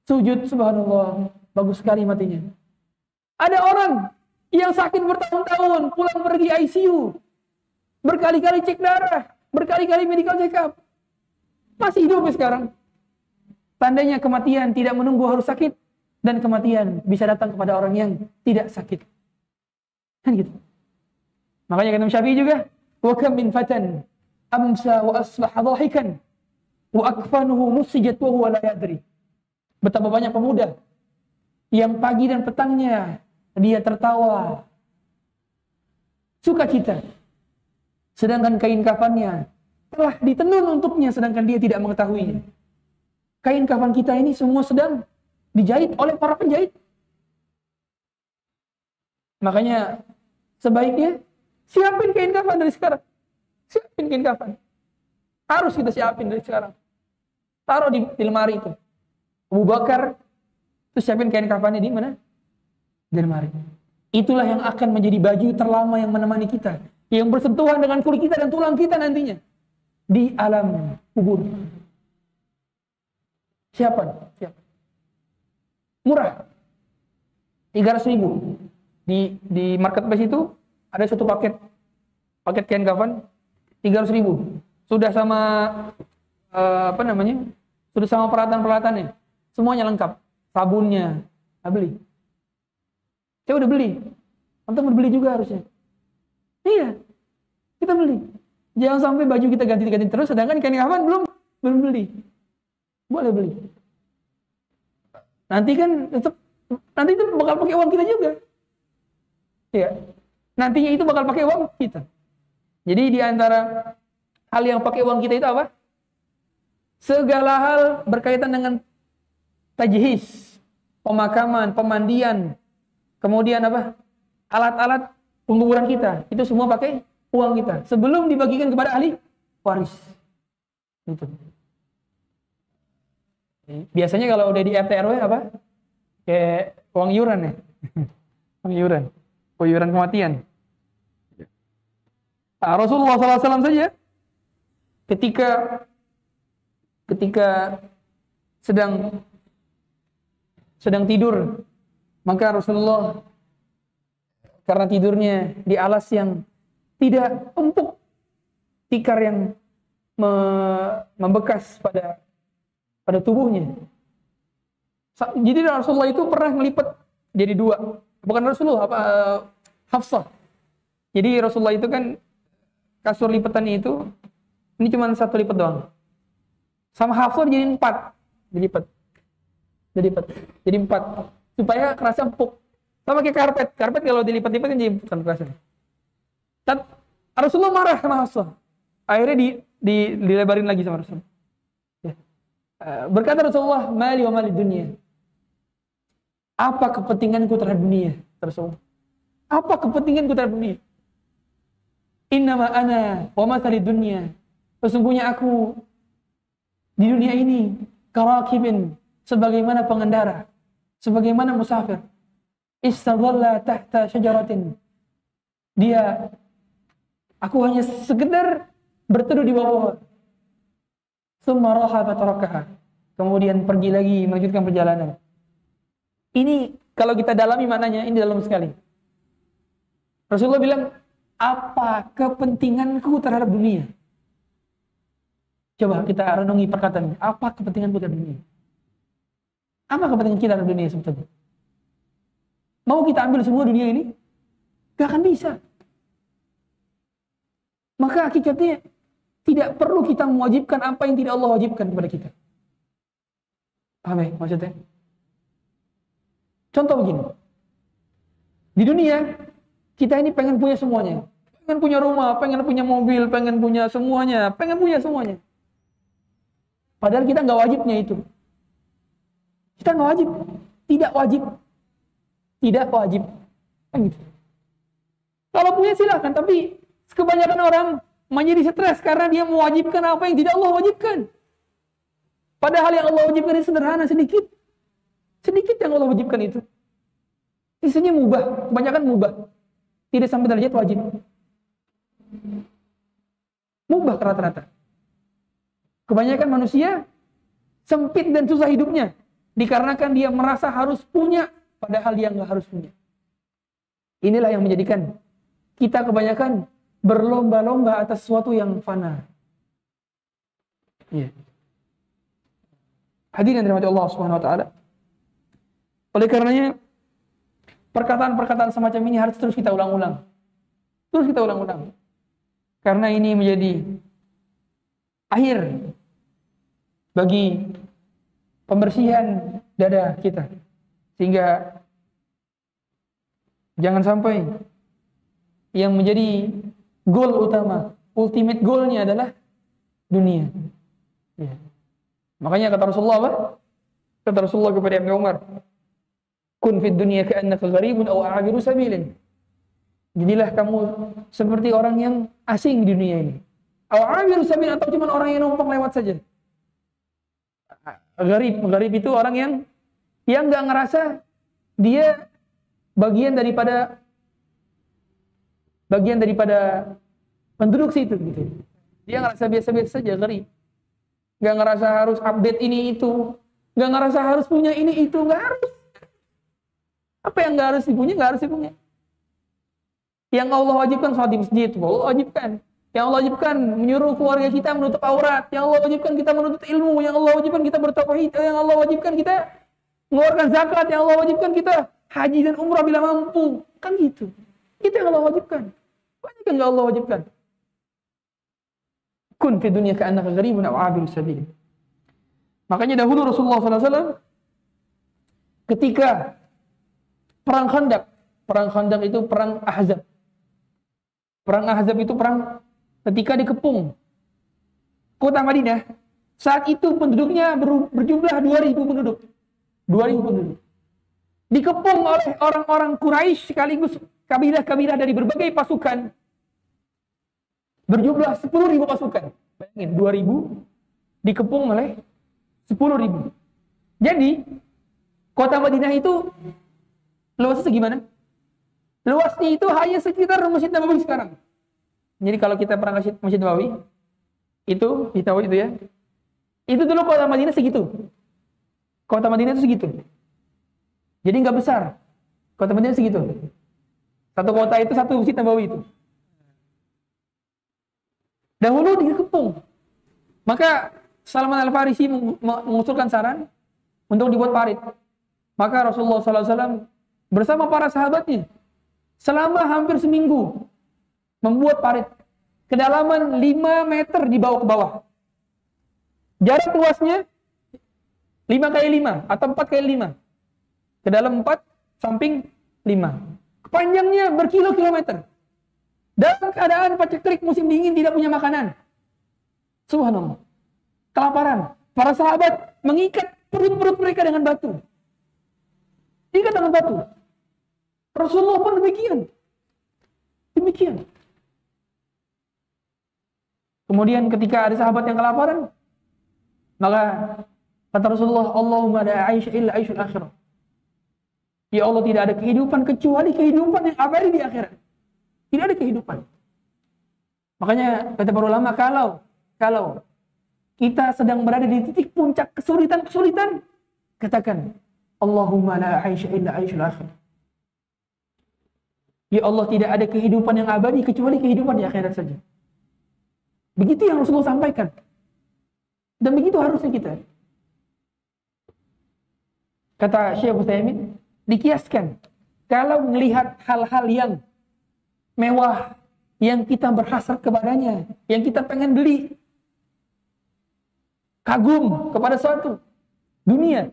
sujud subhanallah. Bagus sekali matinya. Ada orang yang sakit bertahun-tahun, pulang pergi ICU. Berkali-kali cek darah, berkali-kali medical check up. Masih hidup sekarang. Tandanya kematian tidak menunggu harus sakit dan kematian bisa datang kepada orang yang tidak sakit. Kan gitu. Makanya kata Syafi'i juga, wa kam min fatan amsa wa asbaha dhahikan wa akfanuhu musijat wa huwa la yadri. Betapa banyak pemuda yang pagi dan petangnya dia tertawa. Sukacita. Sedangkan kain kafannya telah ditenun untuknya sedangkan dia tidak mengetahuinya. Kain kafan kita ini semua sedang dijahit oleh para penjahit. Makanya sebaiknya siapin kain kafan dari sekarang. Siapin kain kafan. Harus kita siapin dari sekarang. Taruh di, di lemari itu. Abu Bakar terus siapin kain kafannya di mana? Di lemari. Itulah yang akan menjadi baju terlama yang menemani kita. Yang bersentuhan dengan kulit kita dan tulang kita nantinya. Di alam kubur. Siapa? Siapa? Murah. 300 ribu. Di, di marketplace itu ada satu paket. Paket kain kafan 300 ribu. Sudah sama uh, apa namanya? Sudah sama peralatan-peralatannya. Semuanya lengkap. Sabunnya. Nah, beli. Saya udah beli. Antum udah beli juga harusnya. Iya. Kita beli. Jangan sampai baju kita ganti-ganti terus sedangkan kain kafan belum belum beli. Boleh beli. Nanti kan tetap nanti itu bakal pakai uang kita juga. Iya. Nantinya itu bakal pakai uang kita. Jadi di antara hal yang pakai uang kita itu apa? Segala hal berkaitan dengan tajhis, pemakaman, pemandian, kemudian apa? Alat-alat penguburan kita, itu semua pakai uang kita sebelum dibagikan kepada ahli waris. Itu. Biasanya kalau udah di RT RW apa? Kayak uang iuran ya. uang iuran. Uang iuran kematian. Nah, Rasulullah SAW saja ketika ketika sedang sedang tidur maka Rasulullah karena tidurnya di alas yang tidak empuk tikar yang me membekas pada pada tubuhnya. Jadi Rasulullah itu pernah melipat jadi dua. Bukan Rasulullah, apa uh, Hafsah. Jadi Rasulullah itu kan kasur lipatannya itu ini cuma satu lipat doang. Sama Hafsah jadi empat dilipat. Jadi empat. Jadi empat. Supaya kerasa empuk. Sama kayak karpet. Karpet kalau dilipat-lipat kan jadi bukan kerasa. Dan Rasulullah marah sama Hafsah. Akhirnya di, di, dilebarin lagi sama Rasulullah. Eh, berkata Rasulullah, "Mali wa mali dunia." Apa kepentinganku terhadap dunia? Rasulullah. Apa kepentinganku terhadap dunia? Innama ana wa masali dunia. Sesungguhnya aku di dunia ini karakibin sebagaimana pengendara, sebagaimana musafir. Istadalla tahta syajaratin. Dia aku hanya sekedar berteduh di bawah Kemudian pergi lagi melanjutkan perjalanan. Ini kalau kita dalami maknanya ini dalam sekali. Rasulullah bilang, apa kepentinganku terhadap dunia? Coba kita renungi perkataannya. Apa kepentinganku terhadap dunia? Apa kepentingan kita terhadap dunia sebetulnya? Mau kita ambil semua dunia ini? Gak akan bisa. Maka hakikatnya tidak perlu kita mewajibkan apa yang tidak Allah wajibkan kepada kita. Paham ya maksudnya? Contoh begini. Di dunia, kita ini pengen punya semuanya. Pengen punya rumah, pengen punya mobil, pengen punya semuanya, pengen punya semuanya. Padahal kita nggak wajibnya itu. Kita wajib. Tidak wajib. Tidak wajib. Kan gitu. Kalau punya silahkan, tapi kebanyakan orang menjadi stres karena dia mewajibkan apa yang tidak Allah wajibkan. Padahal yang Allah wajibkan itu sederhana sedikit. Sedikit yang Allah wajibkan itu. Isinya mubah, kebanyakan mubah. Tidak sampai derajat wajib. Mubah rata-rata. Kebanyakan manusia sempit dan susah hidupnya dikarenakan dia merasa harus punya padahal dia nggak harus punya. Inilah yang menjadikan kita kebanyakan berlomba-lomba atas sesuatu yang fana. Ya. Hadirin dirahmati Allah Subhanahu wa taala. Oleh karenanya perkataan-perkataan semacam ini harus terus kita ulang-ulang. Terus kita ulang-ulang. Karena ini menjadi akhir bagi pembersihan dada kita. Sehingga jangan sampai yang menjadi goal utama ultimate goalnya adalah dunia. Ya. Makanya kata Rasulullah apa? Kata Rasulullah kepada Ibnu Umar, "Kun fid dunya ka'annaka gharibun aw a'abiru sabilin." Jadilah kamu seperti orang yang asing di dunia ini. Aw a'abiru sabil atau cuma orang yang numpang lewat saja. Garib, garib itu orang yang yang nggak ngerasa dia bagian daripada bagian daripada penduduk situ gitu. Dia ngerasa biasa-biasa saja, garib. Nggak ngerasa harus update ini itu, nggak ngerasa harus punya ini itu, nggak harus. Apa yang nggak harus dipunya, nggak harus dipunya. Yang Allah wajibkan sholat di masjid, Allah wajibkan. Yang Allah wajibkan menyuruh keluarga kita menutup aurat. Yang Allah wajibkan kita menuntut ilmu. Yang Allah wajibkan kita bertauhid. Yang Allah wajibkan kita mengeluarkan zakat. Yang Allah wajibkan kita haji dan umrah bila mampu. Kan gitu. Itu yang Allah wajibkan. Banyak yang Allah wajibkan. Kun fi dunia ka'annaka gharibun aw abir sabil. Makanya dahulu Rasulullah SAW ketika perang Khandaq, perang Khandaq itu perang Ahzab. Perang Ahzab itu perang ketika dikepung kota Madinah. Saat itu penduduknya berjumlah 2000 penduduk. 2000 penduduk. Dikepung oleh orang-orang Quraisy sekaligus kabilah-kabilah dari berbagai pasukan. Berjumlah 10.000 pasukan. Bayangin, 2.000 dikepung oleh 10.000. Jadi, kota Madinah itu luasnya segimana? Luasnya itu hanya sekitar Masjid Nabawi sekarang. Jadi kalau kita pernah ke Masjid Nabawi, itu, tahu itu ya. Itu dulu kota Madinah segitu. Kota Madinah itu segitu. Jadi nggak besar. Kota Madinah segitu. Satu kota itu satu Masjid Nabawi itu. Dahulu dikepung. Maka Salman Al-Farisi mengusulkan saran untuk dibuat parit. Maka Rasulullah SAW bersama para sahabatnya selama hampir seminggu membuat parit kedalaman 5 meter di bawah ke bawah. Jarak luasnya 5 kali 5 atau 4 kali 5. Ke dalam 4, samping 5. Panjangnya berkilo-kilometer. Dalam keadaan paceklik musim dingin tidak punya makanan. Subhanallah. Kelaparan. Para sahabat mengikat perut-perut mereka dengan batu. Ikat dengan batu. Rasulullah pun demikian. Demikian. Kemudian ketika ada sahabat yang kelaparan, maka kata Rasulullah, Allahumma la illa aishul akhirah. Ya Allah tidak ada kehidupan kecuali kehidupan yang abadi di akhirat. Tidak ada kehidupan. Makanya kata para ulama kalau kalau kita sedang berada di titik puncak kesulitan-kesulitan, katakan Allahumma la aisha illa aishul akhir. Ya Allah tidak ada kehidupan yang abadi kecuali kehidupan di akhirat saja. Begitu yang Rasulullah sampaikan. Dan begitu harusnya kita. Kata Syekh Utsaimin, dikiaskan kalau melihat hal-hal yang mewah yang kita berhasrat kepadanya, yang kita pengen beli. Kagum kepada suatu dunia.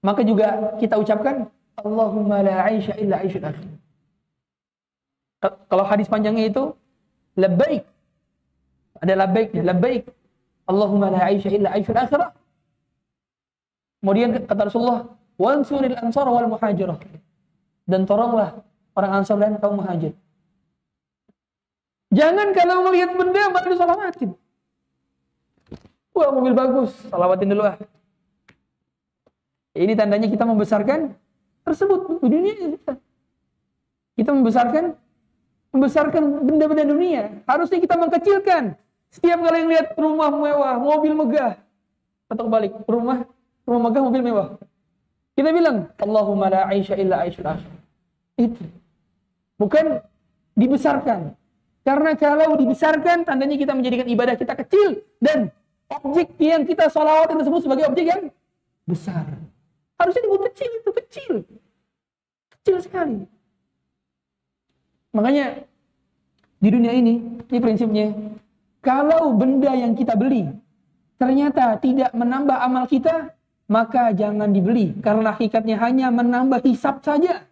Maka juga kita ucapkan Allahumma la aisha illa akhir. Kalau hadis panjangnya itu labbaik. Ada labbaiknya, labbaik. Allahumma la aisha illa aishul akhirah. Kemudian kata Rasulullah, "Wansuril ansar wal muhajirah." Dan tolonglah orang Ansar dan kaum Muhajir. Jangan kalau melihat benda baru salamatin. Wah mobil bagus, salawatin dulu ah. Ini tandanya kita membesarkan tersebut dunia kita. Kita membesarkan membesarkan benda-benda dunia. Harusnya kita mengkecilkan. Setiap kali yang lihat rumah mewah, mobil megah, atau kebalik, rumah rumah megah, mobil mewah. Kita bilang, Allahumma la aisha illa aishul Itu. Bukan dibesarkan. Karena kalau dibesarkan, tandanya kita menjadikan ibadah kita kecil. Dan objek yang kita sholawat tersebut sebagai objek yang besar. Harusnya dibuat kecil, itu kecil. Kecil sekali. Makanya di dunia ini, ini prinsipnya, kalau benda yang kita beli ternyata tidak menambah amal kita, maka jangan dibeli. Karena hakikatnya hanya menambah hisap saja.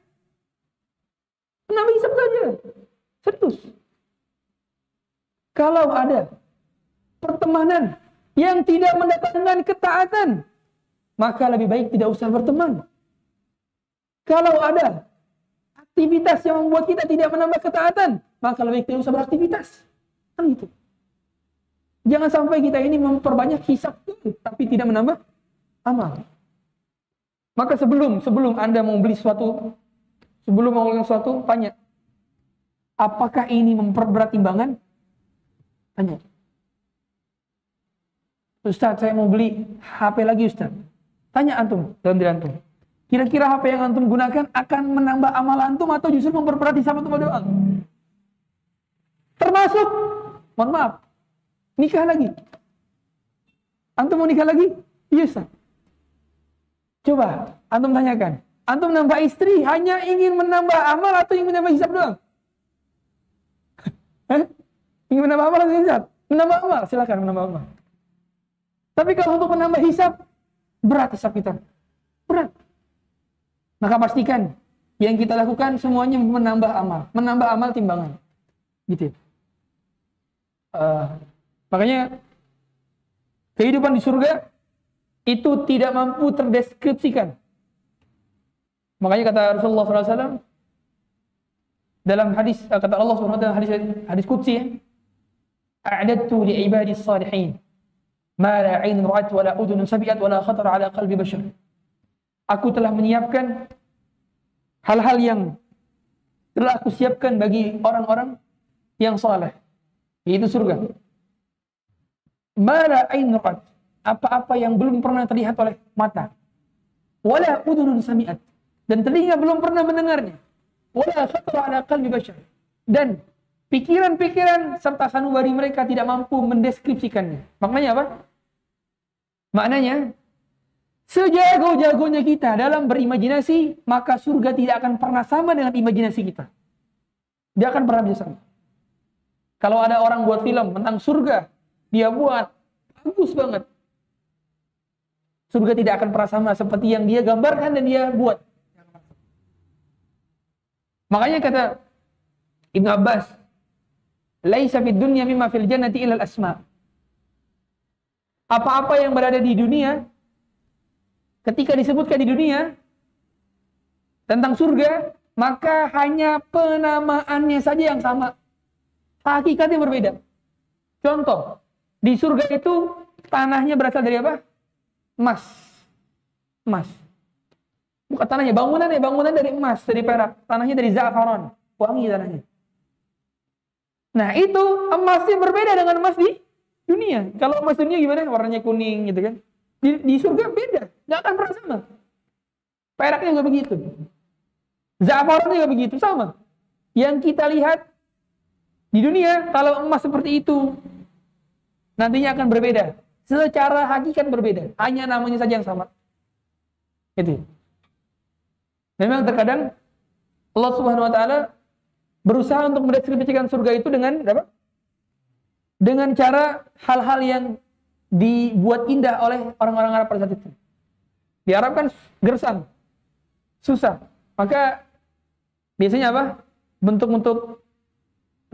Kenapa hisap saja? Serius. Kalau ada pertemanan yang tidak mendatangkan ketaatan, maka lebih baik tidak usah berteman. Kalau ada aktivitas yang membuat kita tidak menambah ketaatan, maka lebih baik tidak usah beraktivitas. Kan gitu. Jangan sampai kita ini memperbanyak hisap tapi tidak menambah amal. Maka sebelum sebelum Anda mau beli sesuatu, sebelum mau beli sesuatu, tanya, apakah ini memperberat timbangan? Tanya. Ustaz, saya mau beli HP lagi Ustaz. Tanya antum dalam diri antum. Kira-kira HP yang antum gunakan akan menambah amal antum atau justru memperberat hisab antum doa? Termasuk, mohon maaf, nikah lagi. Antum mau nikah lagi? Iya Ustaz. Coba, antum tanyakan. Antum nambah istri hanya ingin menambah amal atau ingin menambah hisab doang? Hah? Ingin menambah amal atau hisab? Menambah amal, silakan menambah amal. Tapi kalau untuk menambah hisab, berat hisab kita. Berat. Maka pastikan yang kita lakukan semuanya menambah amal, menambah amal timbangan. Gitu. Uh, makanya kehidupan di surga itu tidak mampu terdeskripsikan. Makanya kata Rasulullah SAW dalam hadis kata Allah SWT dalam hadis hadis qudsi ya, a'dadtu li ibadi salihin ma la ra'at wa la sami'at wa la khatar 'ala qalbi bashar. Aku telah menyiapkan hal-hal yang telah aku siapkan bagi orang-orang yang saleh, yaitu surga. Ma la 'ain ra'at apa-apa yang belum pernah terlihat oleh mata. Wala udhunun sami'at. Dan telinga belum pernah mendengarnya. Wala khatara ala qalbi bashar. Dan pikiran-pikiran serta sanubari mereka tidak mampu mendeskripsikannya. Maknanya apa? Maknanya, sejago-jagonya kita dalam berimajinasi, maka surga tidak akan pernah sama dengan imajinasi kita. Dia akan pernah bisa sama. Kalau ada orang buat film tentang surga, dia buat bagus banget. Surga tidak akan pernah sama seperti yang dia gambarkan dan dia buat. Makanya kata Ibn Abbas, "Laisa fid dunya mimma fil jannati ilal asma." Apa-apa yang berada di dunia ketika disebutkan di dunia tentang surga, maka hanya penamaannya saja yang sama. Hakikatnya berbeda. Contoh, di surga itu tanahnya berasal dari apa? emas. Emas. Bukan tanahnya, bangunan ya, bangunan dari emas, dari perak. Tanahnya dari za'faron. Wangi tanahnya. Nah, itu emasnya berbeda dengan emas di dunia. Kalau emas dunia gimana? Warnanya kuning gitu kan. Di, di surga beda. Nggak akan pernah sama. Peraknya juga begitu. Za'faron juga begitu, sama. Yang kita lihat di dunia, kalau emas seperti itu, nantinya akan berbeda. Secara hakikat berbeda, hanya namanya saja yang sama. Itu. Memang terkadang Allah Subhanahu wa taala berusaha untuk mendeskripsikan surga itu dengan apa? Dengan cara hal-hal yang dibuat indah oleh orang-orang Arab pada saat itu. Di Arab kan gersang, susah. Maka biasanya apa? Bentuk-bentuk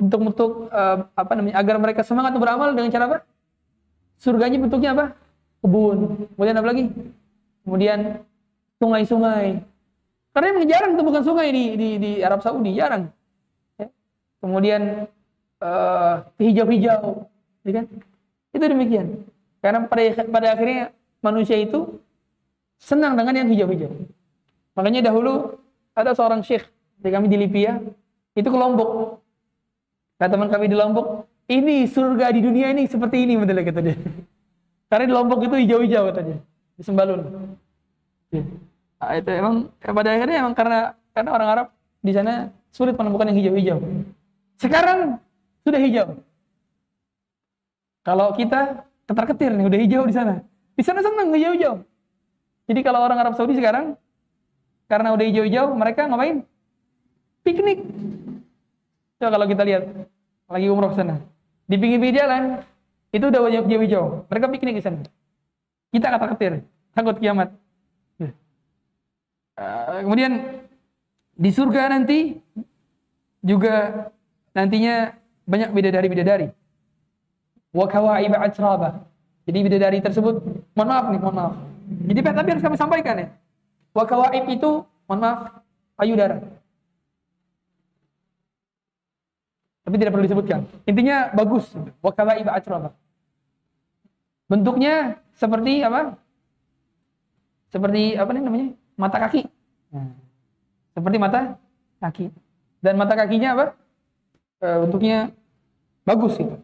bentuk-bentuk uh, apa namanya agar mereka semangat beramal dengan cara apa? Surganya bentuknya apa? Kebun. Kemudian apa lagi? Kemudian sungai-sungai. Karena memang jarang bukan sungai di, di, di Arab Saudi, jarang. Ya. Kemudian uh, hijau-hijau, ya kan? Itu demikian. Karena pada pada akhirnya manusia itu senang dengan yang hijau-hijau. Makanya dahulu ada seorang syekh di kami di Libya, itu ke Lombok. Kata teman kami di Lombok, ini surga di dunia ini seperti ini betul kata dia. Karena di Lombok itu hijau-hijau katanya, di Sembalun. Nah, itu emang ya pada akhirnya emang karena karena orang Arab di sana sulit menemukan yang hijau-hijau. Sekarang sudah hijau. Kalau kita ketar-ketir nih udah hijau di sana. Di sana senang hijau-hijau. Jadi kalau orang Arab Saudi sekarang karena udah hijau-hijau, mereka ngapain? Piknik. Coba kalau kita lihat lagi umroh sana. Di pinggir-pinggir jalan, itu udah banyak hijau-hijau. Mereka piknik di sana. Kita kata ketir, takut kiamat. Uh, kemudian di surga nanti juga nantinya banyak bidadari-bidadari. wa kawa'ib atraba. Jadi bidadari tersebut, mohon maaf nih, mohon maaf. Jadi tapi harus kami sampaikan ya. Wa kawa'ib itu, mohon maaf, payudara. Tapi tidak perlu disebutkan. Intinya bagus. Wa kawa'ib atraba. Bentuknya seperti apa? Seperti apa nih namanya? Mata kaki. Nah, seperti mata kaki. Dan mata kakinya apa? E, bentuknya bagus itu.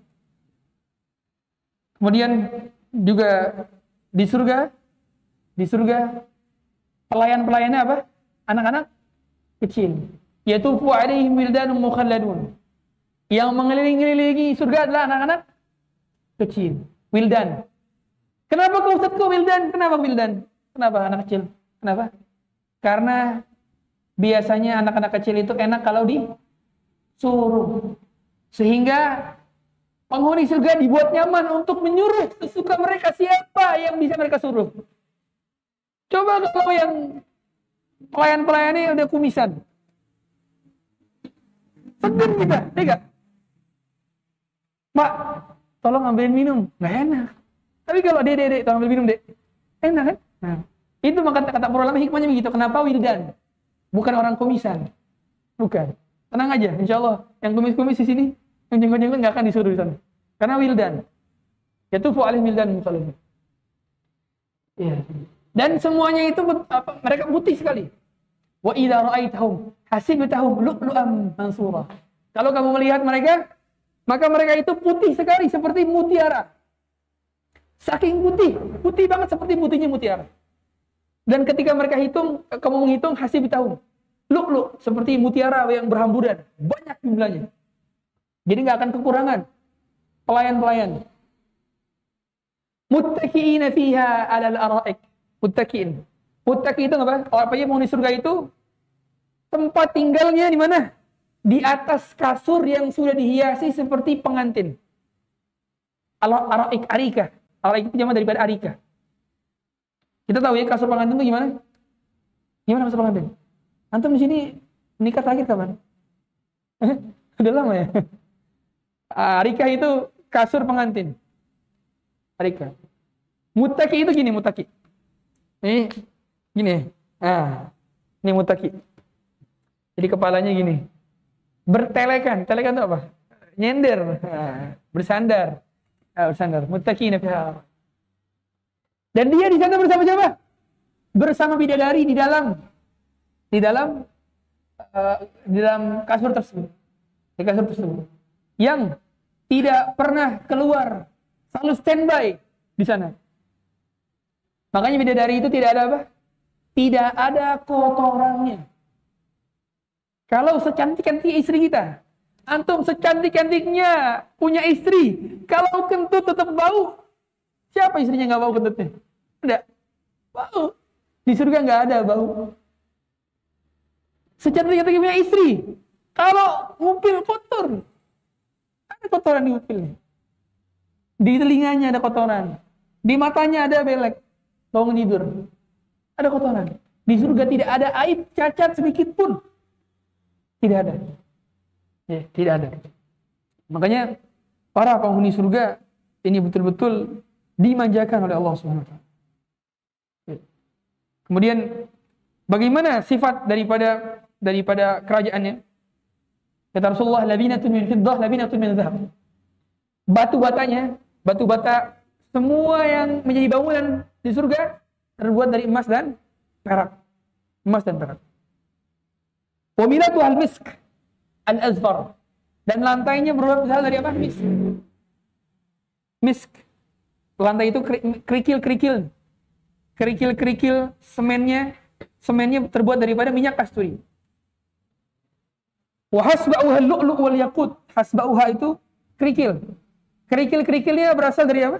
Kemudian juga di surga, di surga pelayan-pelayannya apa? Anak-anak kecil. Yaitu fu'alaihim wildanun mukhalladun. Yang mengelilingi surga adalah anak-anak kecil. Wildan. Kenapa kau Ustaz kau wildan? Kenapa wildan? Kenapa anak kecil? Kenapa? Karena biasanya anak-anak kecil itu enak kalau disuruh. Sehingga Penghuni surga dibuat nyaman untuk menyuruh sesuka mereka siapa yang bisa mereka suruh. Coba kalau yang pelayan-pelayan ini udah kumisan. Segan kita, tidak? Pak, tolong ambilin minum. Nggak enak. Tapi kalau dek, dek, tolong ambil minum, dek. Enak kan? Nah, itu maka kata para ulama hikmahnya begitu. Kenapa wildan? Bukan orang kumisan. Bukan. Tenang aja, insya Allah. Yang kumis-kumis di sini yang jenggot-jenggot nggak akan disuruh di sana. Karena wildan. Yatufu alaih wildan musalimin. Ya. Dan semuanya itu apa, mereka putih sekali. Wa idza ra'aitahum hasibtahum lu'lu'an mansura. Kalau kamu melihat mereka, maka mereka itu putih sekali seperti mutiara. Saking putih, putih banget seperti putihnya mutiara. Dan ketika mereka hitung, kamu menghitung hasibtahum lu'lu' seperti mutiara yang berhamburan, banyak jumlahnya. Jadi nggak akan kekurangan pelayan-pelayan. Muttaqiina fiha 'alal ara'ik. Muttaqiin. Muttaqi itu apa? Oh, apa ya penghuni surga itu tempat tinggalnya di mana? Di atas kasur yang sudah dihiasi seperti pengantin. Al-ara'ik arika. Arika itu zaman daripada arika. Kita tahu ya kasur pengantin itu gimana? Gimana kasur pengantin? Antum di sini nikah terakhir kapan? Udah lama ya? Arika itu kasur pengantin. Arika. Mutaki itu gini mutaki. Ini gini. Ah, ini mutaki. Jadi kepalanya gini. Bertelekan. Telekan itu apa? Nyender. Bersandar. Ah, bersandar. Mutaki fiha. Dan dia di sana bersama siapa? Bersama bidadari di dalam di dalam uh, di dalam kasur tersebut. Di kasur tersebut yang tidak pernah keluar, selalu standby di sana. Makanya bidadari itu tidak ada apa? Tidak ada kotorannya. Kalau secantik-cantik istri kita, antum secantik-cantiknya punya istri, kalau kentut tetap bau, siapa istrinya nggak bau kentutnya? Tidak, bau. Di surga nggak ada bau. Secantik-cantiknya punya istri, kalau ngupil kotor, ada kotoran di upilnya. Di telinganya ada kotoran. Di matanya ada belek. Bangun tidur. Ada kotoran. Di surga tidak ada aib cacat sedikit pun. Tidak ada. Ya, tidak ada. Makanya para penghuni surga ini betul-betul dimanjakan oleh Allah Subhanahu wa taala. Ya. Kemudian bagaimana sifat daripada daripada kerajaannya? Kata Rasulullah, labinatun min fiddah, labinatun min zahab. Batu batanya, batu bata semua yang menjadi bangunan di surga terbuat dari emas dan perak. Emas dan perak. Wa milatu al-misk al-azfar. Dan lantainya berasal dari apa? Misk. Misk. Lantai itu kerikil-kerikil. Kerikil-kerikil semennya semennya terbuat daripada minyak kasturi. Wa hasba'uha lu'lu' wal yakut. Hasba'uha itu kerikil. Kerikil-kerikilnya berasal dari apa?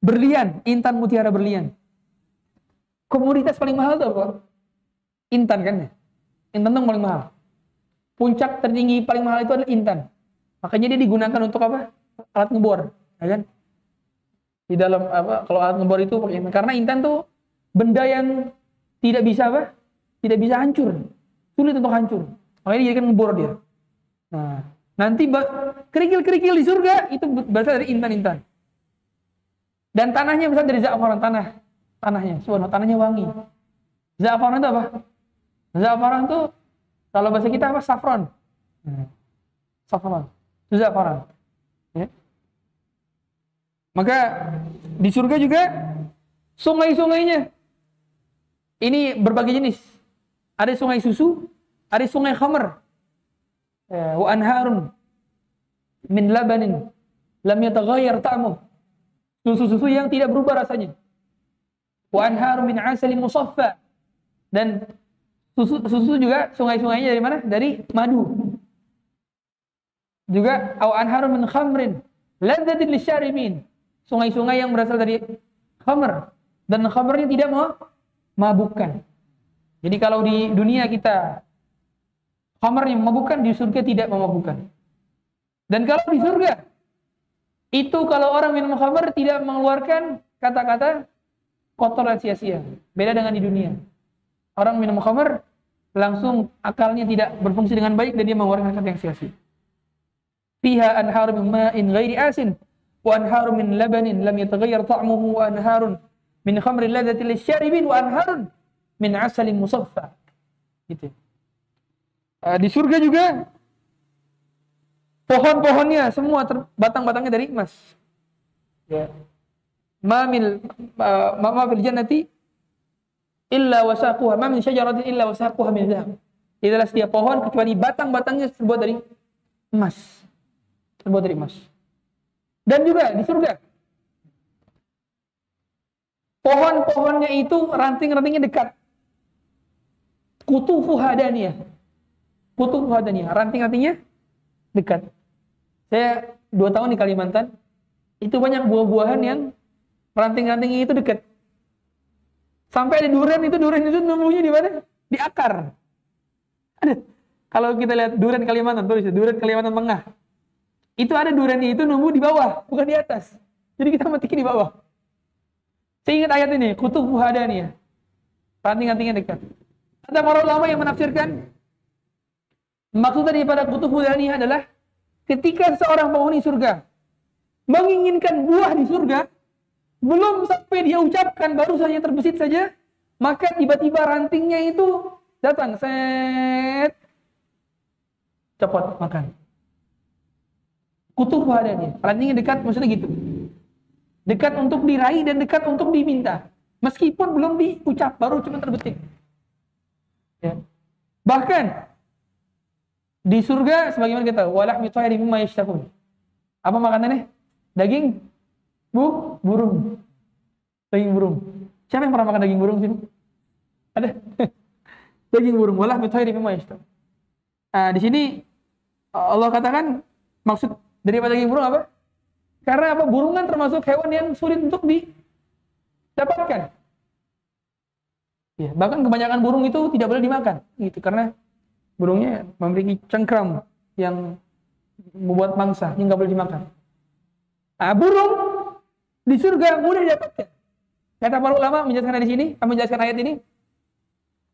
Berlian, intan mutiara berlian. Komoditas paling mahal itu apa? Intan kan ya? Intan itu paling mahal. Puncak tertinggi paling mahal itu adalah intan. Makanya dia digunakan untuk apa? Alat ngebor, ya kan? Di dalam apa? Kalau alat ngebor itu pakai intan. Karena intan tuh benda yang tidak bisa apa? Tidak bisa hancur. Sulit untuk hancur. Makanya dijadikan ngebor dia. Nah, Nanti kerikil-kerikil di surga itu berasal dari intan-intan. Dan tanahnya berasal dari za'faran tanah. Tanahnya, subhanallah, tanahnya wangi. Za'faran itu apa? Za'faran itu kalau bahasa kita apa? Saffron. Hmm. Saffron. Itu za'faran. Ya. Maka di surga juga sungai-sungainya ini berbagai jenis. Ada sungai susu, ada sungai khamr. Ya, wa anharun min labanin lam yataghayyar ta'muh. Susu-susu yang tidak berubah rasanya. Wa anharun min asali musaffa. Dan susu, susu juga sungai-sungainya dari mana? Dari madu. Juga au anharun min khamrin ladzatin lisyaribin. Sungai-sungai yang berasal dari khamr dan khamrnya tidak mau mabukkan. Jadi kalau di dunia kita khamar yang memabukkan, di surga tidak memabukkan. Dan kalau di surga, itu kalau orang minum khamar tidak mengeluarkan kata-kata kotor dan sia-sia. Beda dengan di dunia. Orang minum khamar langsung akalnya tidak berfungsi dengan baik dan dia mengeluarkan kata yang sia-sia. Fiha anhar min ma'in ghairi asin wa anhar min labanin lam yataghayyar ta'muhu wa anharun min khamrin ladzati lisyaribin wa anharun min asalin musaffa. Gitu. Uh, di surga juga pohon-pohonnya semua batang-batangnya dari emas. Ya. Ma min uh, ma fil jannati illa wasaquha, ma min syajaratin illa wasaquha min dzahab. Tidaklah setiap pohon kecuali batang-batangnya terbuat dari emas. Terbuat dari emas. Dan juga di surga pohon-pohonnya itu ranting-rantingnya dekat kutufu hadaniyah. Kutufu hadaniyah. Ranting-rantingnya dekat. Saya dua tahun di Kalimantan, itu banyak buah-buahan yang ranting-rantingnya itu dekat. Sampai ada durian itu durian itu numbuhnya di mana? Di akar. Ada. Kalau kita lihat durian Kalimantan, tulis durian Kalimantan Tengah. Itu ada durian itu numbuh di bawah, bukan di atas. Jadi kita matikin di bawah. Saya ingat ayat ini, kutub hadaniyah. Ranting-rantingnya dekat. Ada para ulama yang menafsirkan maksud daripada kutub ini adalah ketika seorang penghuni surga menginginkan buah di surga, belum sampai dia ucapkan baru saja terbesit saja, maka tiba-tiba rantingnya itu datang set cepat makan. Kutub ini, rantingnya dekat maksudnya gitu. Dekat untuk diraih dan dekat untuk diminta. Meskipun belum diucap, baru cuma terbetik. Ya. Bahkan di surga sebagaimana kita walah mitayri mimma. Apa makanannya? Daging bu burung. Daging burung. Siapa yang pernah makan daging burung sini? Ada. daging burung walah mitayri mimma yashtahun. Nah, di sini Allah katakan maksud daripada daging burung apa? Karena apa? Burung kan termasuk hewan yang sulit untuk didapatkan. Ya, bahkan kebanyakan burung itu tidak boleh dimakan, gitu karena burungnya memiliki cengkram yang membuat mangsa yang nggak boleh dimakan. Nah, burung di surga mudah didapatkan. Kata para ulama menjelaskan di sini, kami menjelaskan ayat ini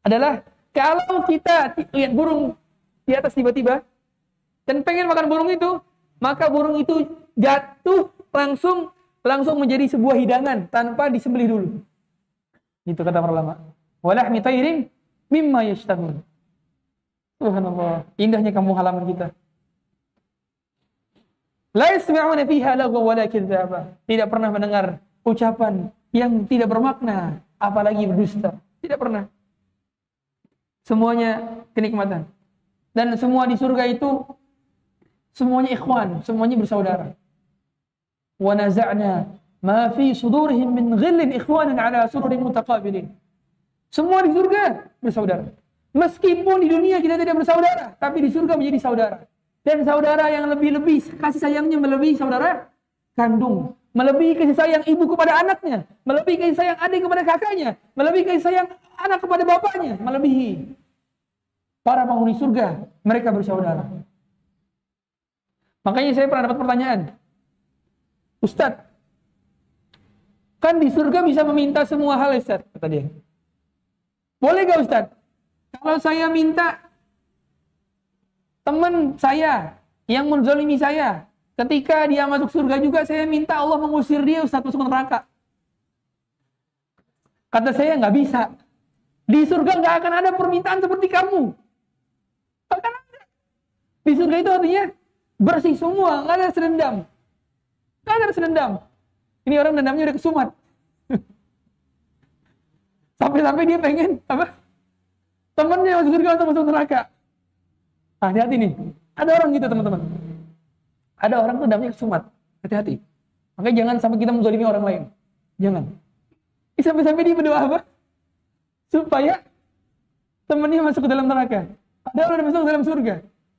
adalah kalau kita lihat burung di atas tiba-tiba dan pengen makan burung itu, maka burung itu jatuh langsung langsung menjadi sebuah hidangan tanpa disembelih dulu. Itu kata para ulama walahmi tairin mimma yashtahun. Subhanallah, indahnya kampung halaman kita. Kadzaba. Tidak pernah mendengar ucapan yang tidak bermakna, apalagi berdusta. Tidak pernah. Semuanya kenikmatan. Dan semua di surga itu semuanya ikhwan, semuanya bersaudara. Wa naza'na ma fi sudurihim min ghillin ikhwanan ala mutaqabilin. Semua di surga bersaudara. Meskipun di dunia kita tidak bersaudara, tapi di surga menjadi saudara. Dan saudara yang lebih-lebih kasih sayangnya melebihi saudara kandung, melebihi kasih sayang ibu kepada anaknya, melebihi kasih sayang adik kepada kakaknya, melebihi kasih sayang anak kepada bapaknya, melebihi para penghuni surga, mereka bersaudara. Makanya saya pernah dapat pertanyaan, Ustadz, kan di surga bisa meminta semua hal Ustadz, kata dia. Boleh gak Ustaz? Kalau saya minta teman saya yang menzalimi saya. Ketika dia masuk surga juga saya minta Allah mengusir dia Ustaz masuk neraka. Kata saya nggak bisa. Di surga nggak akan ada permintaan seperti kamu. Bahkan ada. Di surga itu artinya bersih semua, nggak ada serendam. Nggak ada serendam. Ini orang dendamnya udah kesumat. Sampai-sampai dia pengen apa? Temennya masuk surga atau masuk neraka. Nah, hati-hati nih. Ada orang gitu teman-teman. Ada orang tuh dendamnya kesumat. Hati-hati. Makanya jangan sampai kita menzalimi orang lain. Jangan. Sampai-sampai dia berdoa apa? Supaya temannya masuk ke dalam neraka. Ada orang masuk ke dalam surga.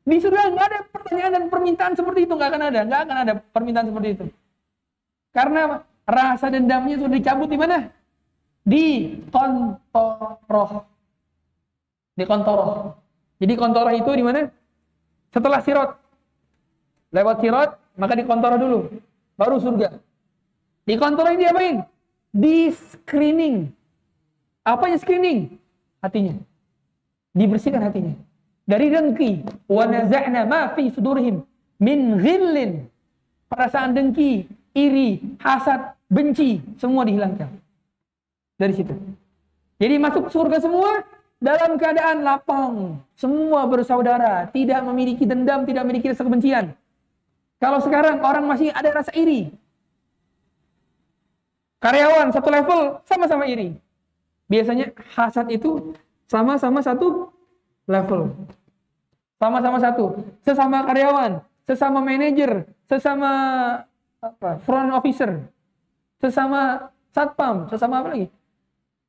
Di surga nggak ada pertanyaan dan permintaan seperti itu, nggak akan ada, nggak akan ada permintaan seperti itu. Karena rasa dendamnya sudah dicabut di mana? Di kontoroh. Di kontoroh. Jadi kontoroh itu di mana? Setelah sirot. Lewat sirot, maka di kontoroh dulu. Baru surga. Di kontoroh ini diapain? Di screening. Apanya screening? Hatinya. Dibersihkan hatinya dari dengki wa naza'na ma fi min ghillin perasaan dengki iri hasad benci semua dihilangkan dari situ jadi masuk surga semua dalam keadaan lapang semua bersaudara tidak memiliki dendam tidak memiliki rasa kebencian kalau sekarang orang masih ada rasa iri karyawan satu level sama-sama iri biasanya hasad itu sama-sama satu level. Sama-sama satu. Sesama karyawan, sesama manajer, sesama apa? front officer, sesama satpam, sesama apa lagi?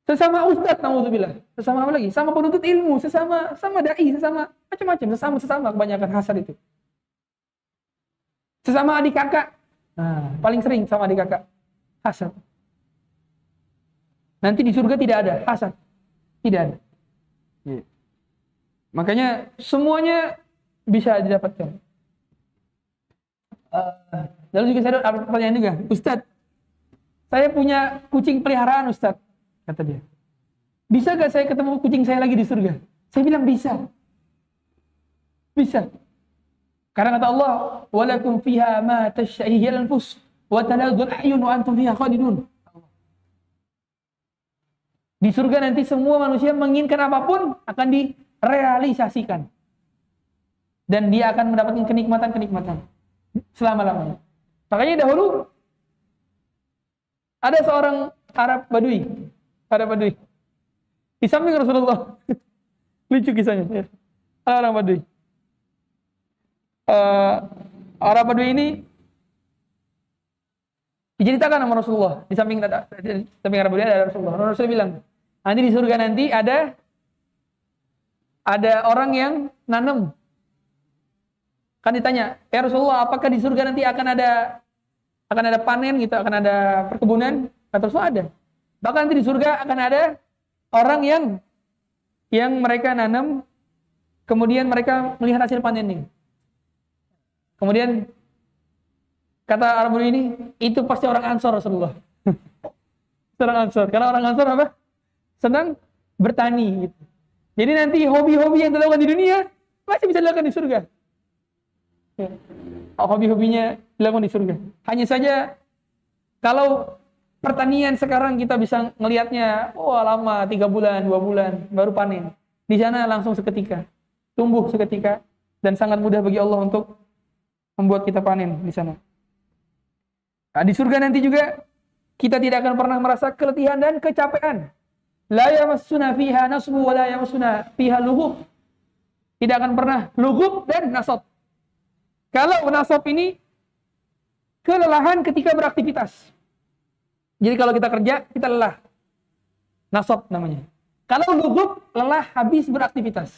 Sesama ustadz, naudzubillah. Sesama apa lagi? Sama penuntut ilmu, sesama sama dai, sesama macam-macam, sesama sesama kebanyakan hasad itu. Sesama adik kakak. Nah, paling sering sama adik kakak. Hasad. Nanti di surga tidak ada hasad. Tidak ada. Yeah. Makanya semuanya bisa didapatkan. Uh, lalu juga saya ada pertanyaan juga, Ustadz, saya punya kucing peliharaan Ustadz, kata dia. Bisa gak saya ketemu kucing saya lagi di surga? Saya bilang bisa. Bisa. Karena kata Allah, "Walakum fiha ma tashtahihi al-anfus wa taladul a'yun wa antum fiha khalidun." Di surga nanti semua manusia menginginkan apa pun akan di realisasikan. Dan dia akan mendapatkan kenikmatan-kenikmatan selama-lamanya. Makanya dahulu ada seorang Arab Badui, Arab Badui. Di samping Rasulullah. Lucu kisahnya. Ya. Arab Badui. Uh, Arab Badui ini diceritakan sama Rasulullah di samping di samping Arab Badui ada Rasulullah. Rasulullah bilang, nanti di surga nanti ada ada orang yang nanam. Kan ditanya, ya Rasulullah, apakah di surga nanti akan ada akan ada panen gitu, akan ada perkebunan? Kata Rasulullah ada. Bahkan nanti di surga akan ada orang yang yang mereka nanam, kemudian mereka melihat hasil panennya. Kemudian kata Arab ini, itu pasti orang Ansor Rasulullah. orang Ansor. Karena orang Ansor apa? Senang bertani gitu. Jadi nanti hobi-hobi yang dilakukan di dunia masih bisa dilakukan di surga. Ya. Hobi-hobinya dilakukan di surga. Hanya saja kalau pertanian sekarang kita bisa ngelihatnya, oh lama tiga bulan, dua bulan baru panen. Di sana langsung seketika, tumbuh seketika dan sangat mudah bagi Allah untuk membuat kita panen di sana. Nah, di surga nanti juga kita tidak akan pernah merasa keletihan dan kecapean. La yamassuna fiha nasbu wa la yamassuna. Tidak akan pernah lughub dan nasab. Kalau nasab ini kelelahan ketika beraktivitas. Jadi kalau kita kerja, kita lelah. Nasab namanya. Kalau lughub, lelah habis beraktivitas.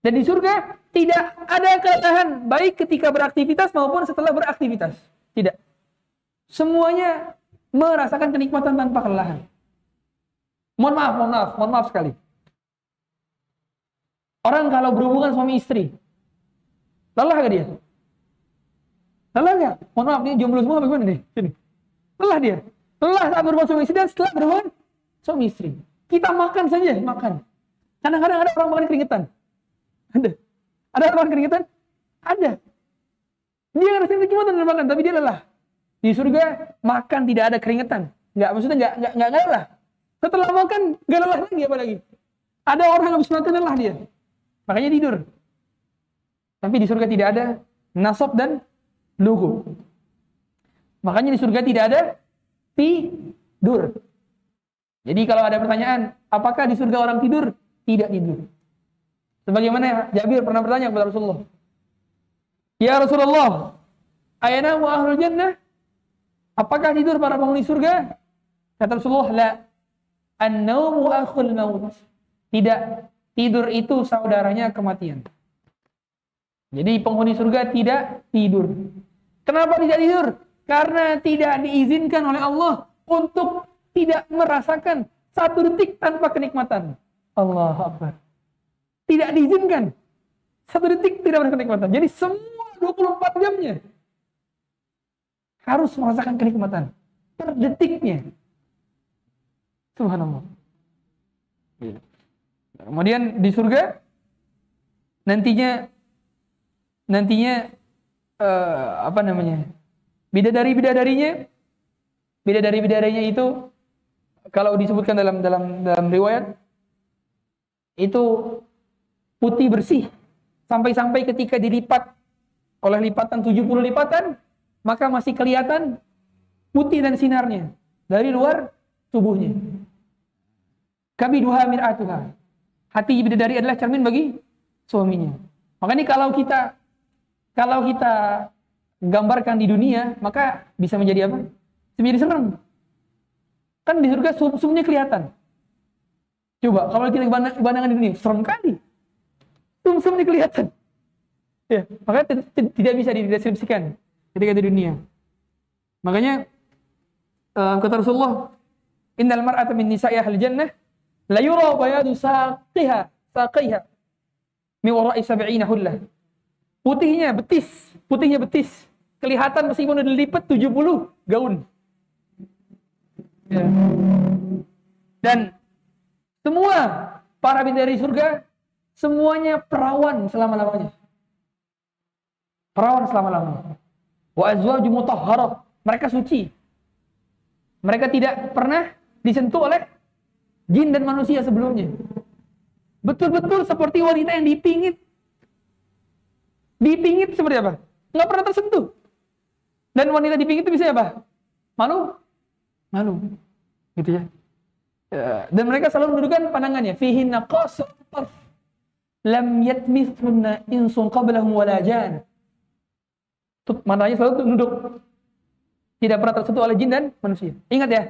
Dan di surga tidak ada kelelahan baik ketika beraktivitas maupun setelah beraktivitas. Tidak. Semuanya merasakan kenikmatan tanpa kelelahan. Mohon maaf, mohon maaf, mohon maaf sekali. Orang kalau berhubungan suami istri, lelah gak dia? Lelah gak? Mohon maaf, ini jomblo semua bagaimana nih? Sini. Lelah dia. Lelah saat berhubungan suami istri dan setelah berhubungan suami istri. Kita makan saja, makan. Kadang-kadang ada orang makan keringetan. Ada. Ada orang makan keringetan? Ada. Dia ngerasain kenikmatan dan makan, tapi dia lelah. Di surga makan tidak ada keringetan. Enggak, maksudnya enggak enggak enggak lelah. Setelah makan enggak lelah lagi apa lagi? Ada orang habis makan lelah dia. Makanya tidur. Tapi di surga tidak ada nasab dan lugu. Makanya di surga tidak ada tidur. Jadi kalau ada pertanyaan, apakah di surga orang tidur? Tidak tidur. Sebagaimana Jabir pernah bertanya kepada Rasulullah. Ya Rasulullah, ayana wa ahlul jannah? Apakah tidur para penghuni surga? Kata Rasulullah, la. An-naumu akhul maut. Tidak. Tidur itu saudaranya kematian. Jadi penghuni surga tidak tidur. Kenapa tidak tidur? Karena tidak diizinkan oleh Allah untuk tidak merasakan satu detik tanpa kenikmatan. Allah Akbar. Tidak diizinkan. Satu detik tidak merasakan kenikmatan. Jadi semua 24 jamnya harus merasakan kenikmatan. Per detiknya. Subhanallah. Iya. Kemudian di surga nantinya nantinya uh, apa namanya? Bidadari-bidadarinya bidadari-bidadarinya itu kalau disebutkan dalam dalam dalam riwayat itu putih bersih sampai-sampai ketika dilipat oleh lipatan 70 lipatan maka masih kelihatan putih dan sinarnya dari luar tubuhnya. Kami dua mir'atuha. Hati bidadari adalah cermin bagi suaminya. Makanya kalau kita kalau kita gambarkan di dunia, maka bisa menjadi apa? Menjadi serem. Kan di surga sum-sumnya kelihatan. Coba kalau kita bandangkan di dunia, serem kali. Sum-sumnya kelihatan. Ya, maka tidak bisa dideskripsikan ketika di dunia. Makanya uh, kata Rasulullah, "Innal mar'ata min nisa'i ahli jannah la yura bayadu saqiha saqiha min wara'i sab'ina hullah." Putihnya betis, putihnya betis. Kelihatan meskipun udah dilipat 70 gaun. Ya. Dan semua para bidadari surga semuanya perawan selama-lamanya. Perawan selama-lamanya. Wa azwaju mutahharah. Mereka suci. Mereka tidak pernah disentuh oleh jin dan manusia sebelumnya. Betul-betul seperti wanita yang dipingit. Dipingit seperti apa? Nggak pernah tersentuh. Dan wanita dipingit itu bisa apa? Malu? malu gitu ya. ya dan mereka selalu menundukkan pandangannya fihin naqasat lam yatmithunna insun qablahum wala jan matanya selalu tunduk tidak pernah tersentuh oleh jin dan manusia ingat ya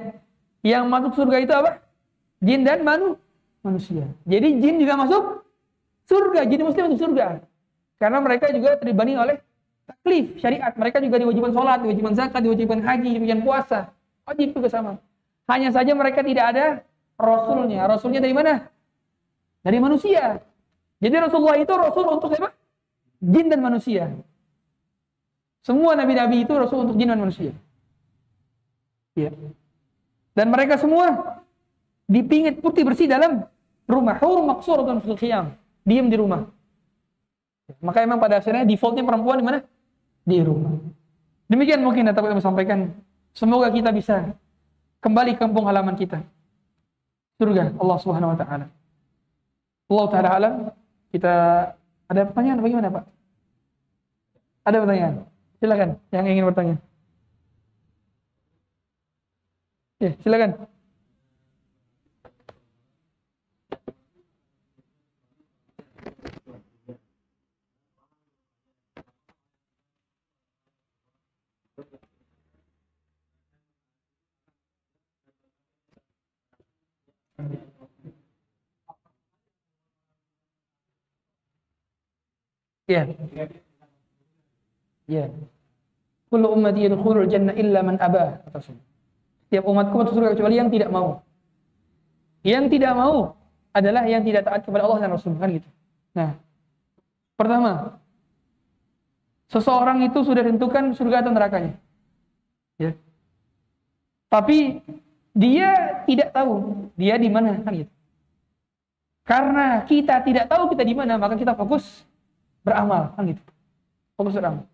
yang masuk surga itu apa jin dan manu manusia jadi jin juga masuk surga jin muslim masuk surga karena mereka juga terbebani oleh taklif syariat mereka juga diwajibkan sholat diwajibkan zakat diwajibkan haji diwajibkan puasa Wajib juga sama. Hanya saja mereka tidak ada rasulnya. Rasulnya dari mana? Dari manusia. Jadi Rasulullah itu rasul untuk siapa? Jin dan manusia. Semua nabi-nabi itu rasul untuk jin dan manusia. Ya. Dan mereka semua dipingit putih bersih dalam rumah. Hur dan fil khiyam. Diam di rumah. Maka emang pada akhirnya defaultnya perempuan di mana? Di rumah. Demikian mungkin yang dapat kami sampaikan Semoga kita bisa kembali ke kampung halaman kita. Surga Allah Subhanahu wa taala. Allah taala alam. Kita ada pertanyaan bagaimana, Pak? Ada pertanyaan? Silakan yang ingin bertanya. Ya, silakan. Ya. Ya. Kullu ummati yadkhulul jannah illa man aba. Setiap umatku masuk surga kecuali yang tidak mau. Yang tidak mau adalah yang tidak taat kepada Allah dan Rasul kan gitu. Nah, pertama, seseorang itu sudah tentukan surga atau nerakanya. Ya. Tapi dia tidak tahu dia di mana kan gitu. Karena kita tidak tahu kita di mana, maka kita fokus beramal kan gitu fokus beramal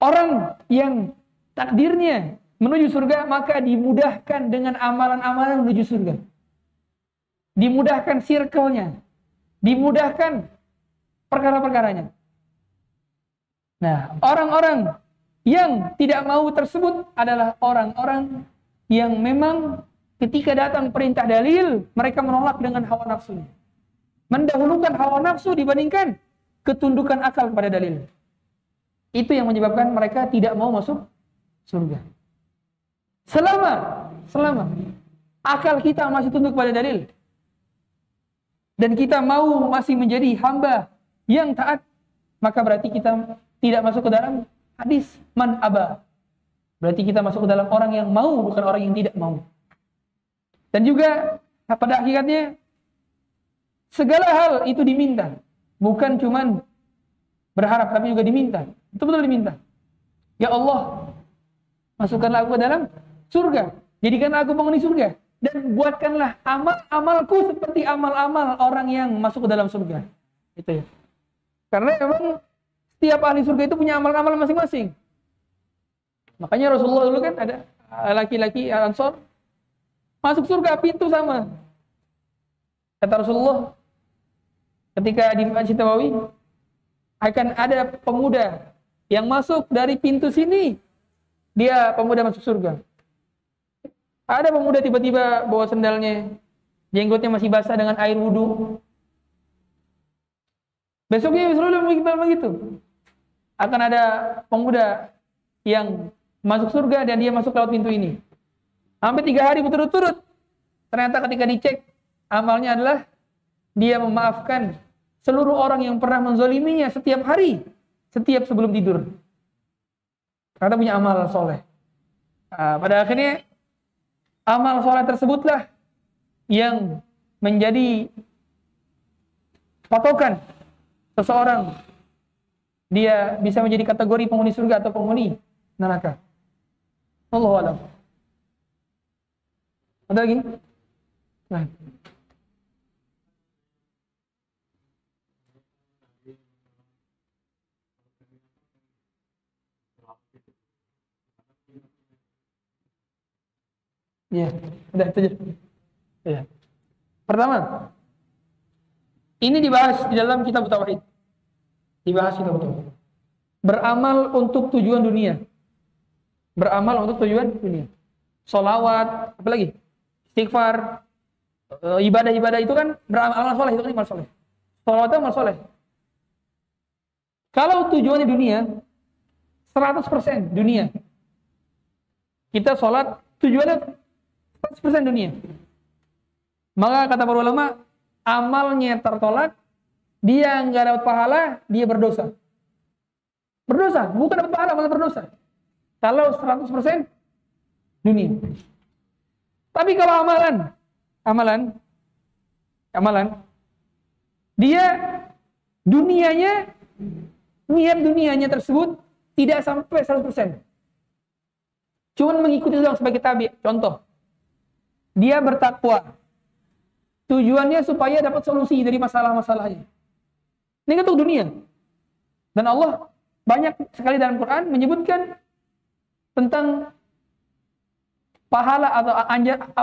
orang yang takdirnya menuju surga, maka dimudahkan dengan amalan-amalan menuju surga. Dimudahkan circle-nya. Dimudahkan perkara-perkaranya. Nah, orang-orang yang tidak mau tersebut adalah orang-orang yang memang ketika datang perintah dalil, mereka menolak dengan hawa nafsunya. Mendahulukan hawa nafsu dibandingkan ketundukan akal kepada dalil. Itu yang menyebabkan mereka tidak mau masuk surga. Selama selama akal kita masih tunduk pada dalil dan kita mau masih menjadi hamba yang taat, maka berarti kita tidak masuk ke dalam hadis man aba. Berarti kita masuk ke dalam orang yang mau bukan orang yang tidak mau. Dan juga pada akhirnya segala hal itu diminta, bukan cuman berharap tapi juga diminta. Betul-betul diminta. Ya Allah, masukkanlah aku ke dalam surga. Jadikanlah aku penghuni surga. Dan buatkanlah amal-amalku seperti amal-amal orang yang masuk ke dalam surga. Itu ya. Karena memang setiap ahli surga itu punya amal-amal masing-masing. Makanya Rasulullah dulu kan ada laki-laki Ansor masuk surga pintu sama. Kata Rasulullah ketika di Masjid Nabawi akan ada pemuda yang masuk dari pintu sini dia pemuda masuk surga. Ada pemuda tiba-tiba bawa sendalnya, jenggotnya masih basah dengan air wudhu. Besoknya begitu, begitu. Akan ada pemuda yang masuk surga dan dia masuk lewat pintu ini. Sampai tiga hari berturut-turut. Ternyata ketika dicek, amalnya adalah dia memaafkan seluruh orang yang pernah menzoliminya setiap hari, setiap sebelum tidur. Karena punya amal soleh. Nah, pada akhirnya amal soleh tersebutlah yang menjadi patokan seseorang dia bisa menjadi kategori penghuni surga atau penghuni neraka. Allah. Ada lagi? Nah. Iya, udah itu aja. Ya. Pertama, ini dibahas di dalam kitab tauhid. Dibahas kitab tauhid. Beramal untuk tujuan dunia. Beramal untuk tujuan dunia. Solawat, apa lagi? Istighfar, eh, ibadah-ibadah itu kan beramal soleh itu kan amal soleh. Solawat amal soleh. Kalau tujuannya dunia, 100% dunia. Kita sholat tujuannya 100% dunia. Maka kata para ulama, amalnya tertolak, dia nggak dapat pahala, dia berdosa. Berdosa, bukan dapat pahala, malah berdosa. Kalau 100% dunia. Tapi kalau amalan, amalan, amalan, dia dunianya, niat dunianya tersebut tidak sampai 100%. Cuman mengikuti itu sebagai tabi. Contoh, dia bertakwa. Tujuannya supaya dapat solusi dari masalah-masalahnya. Ini kan untuk dunia. Dan Allah banyak sekali dalam Quran menyebutkan tentang pahala atau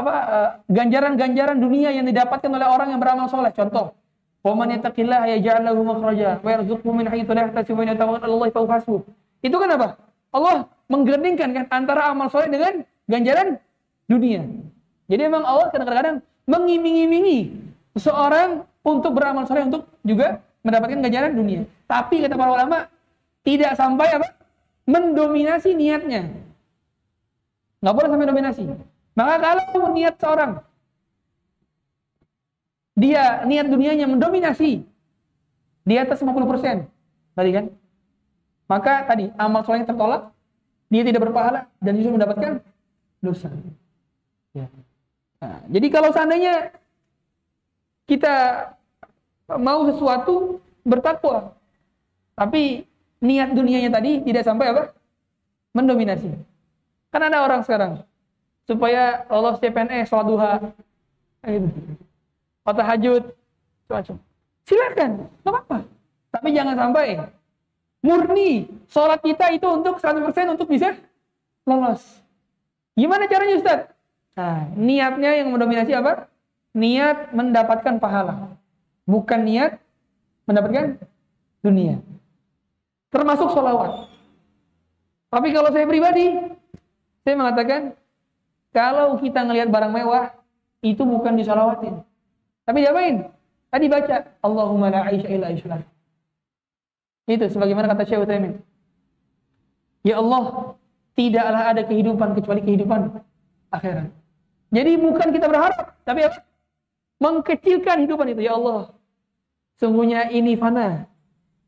eh, ganjaran-ganjaran dunia yang didapatkan oleh orang yang beramal soleh. Contoh, "Waman yattaqillaha yaj'al lahu makhraja wa yarzuqhu min la yahtasib wa yatawakkal 'ala Allahi Itu kan apa? Allah menggandingkan kan antara amal soleh dengan ganjaran dunia. Jadi memang Allah kadang-kadang mengiming-imingi seseorang untuk beramal soleh untuk juga mendapatkan ganjaran dunia. Tapi kata para ulama tidak sampai apa? Mendominasi niatnya. Nggak boleh sampai dominasi. Maka kalau niat seorang dia niat dunianya mendominasi di atas 50% tadi kan? Maka tadi amal solehnya tertolak, dia tidak berpahala dan justru mendapatkan dosa. Ya. Nah, jadi kalau seandainya kita mau sesuatu bertakwa, tapi niat dunianya tadi tidak sampai apa? Mendominasi. Kan ada orang sekarang supaya lolos CPNS, sholat duha, gitu. hajud, macam. Silakan, nggak apa-apa. Tapi jangan sampai Murni. Sholat kita itu untuk 100% untuk bisa lolos. Gimana caranya Ustaz? Nah, niatnya yang mendominasi apa? Niat mendapatkan pahala. Bukan niat mendapatkan dunia. Termasuk sholawat. Tapi kalau saya pribadi, saya mengatakan, kalau kita ngelihat barang mewah, itu bukan disolawatin. Tapi diapain? Tadi baca, Allahumma la aisha illa islam. Itu sebagaimana kata Syekh Utsaimin. Ya Allah, tidaklah ada kehidupan kecuali kehidupan akhirat. Jadi bukan kita berharap, tapi apa? Mengkecilkan kehidupan itu. Ya Allah, sungguhnya ini fana.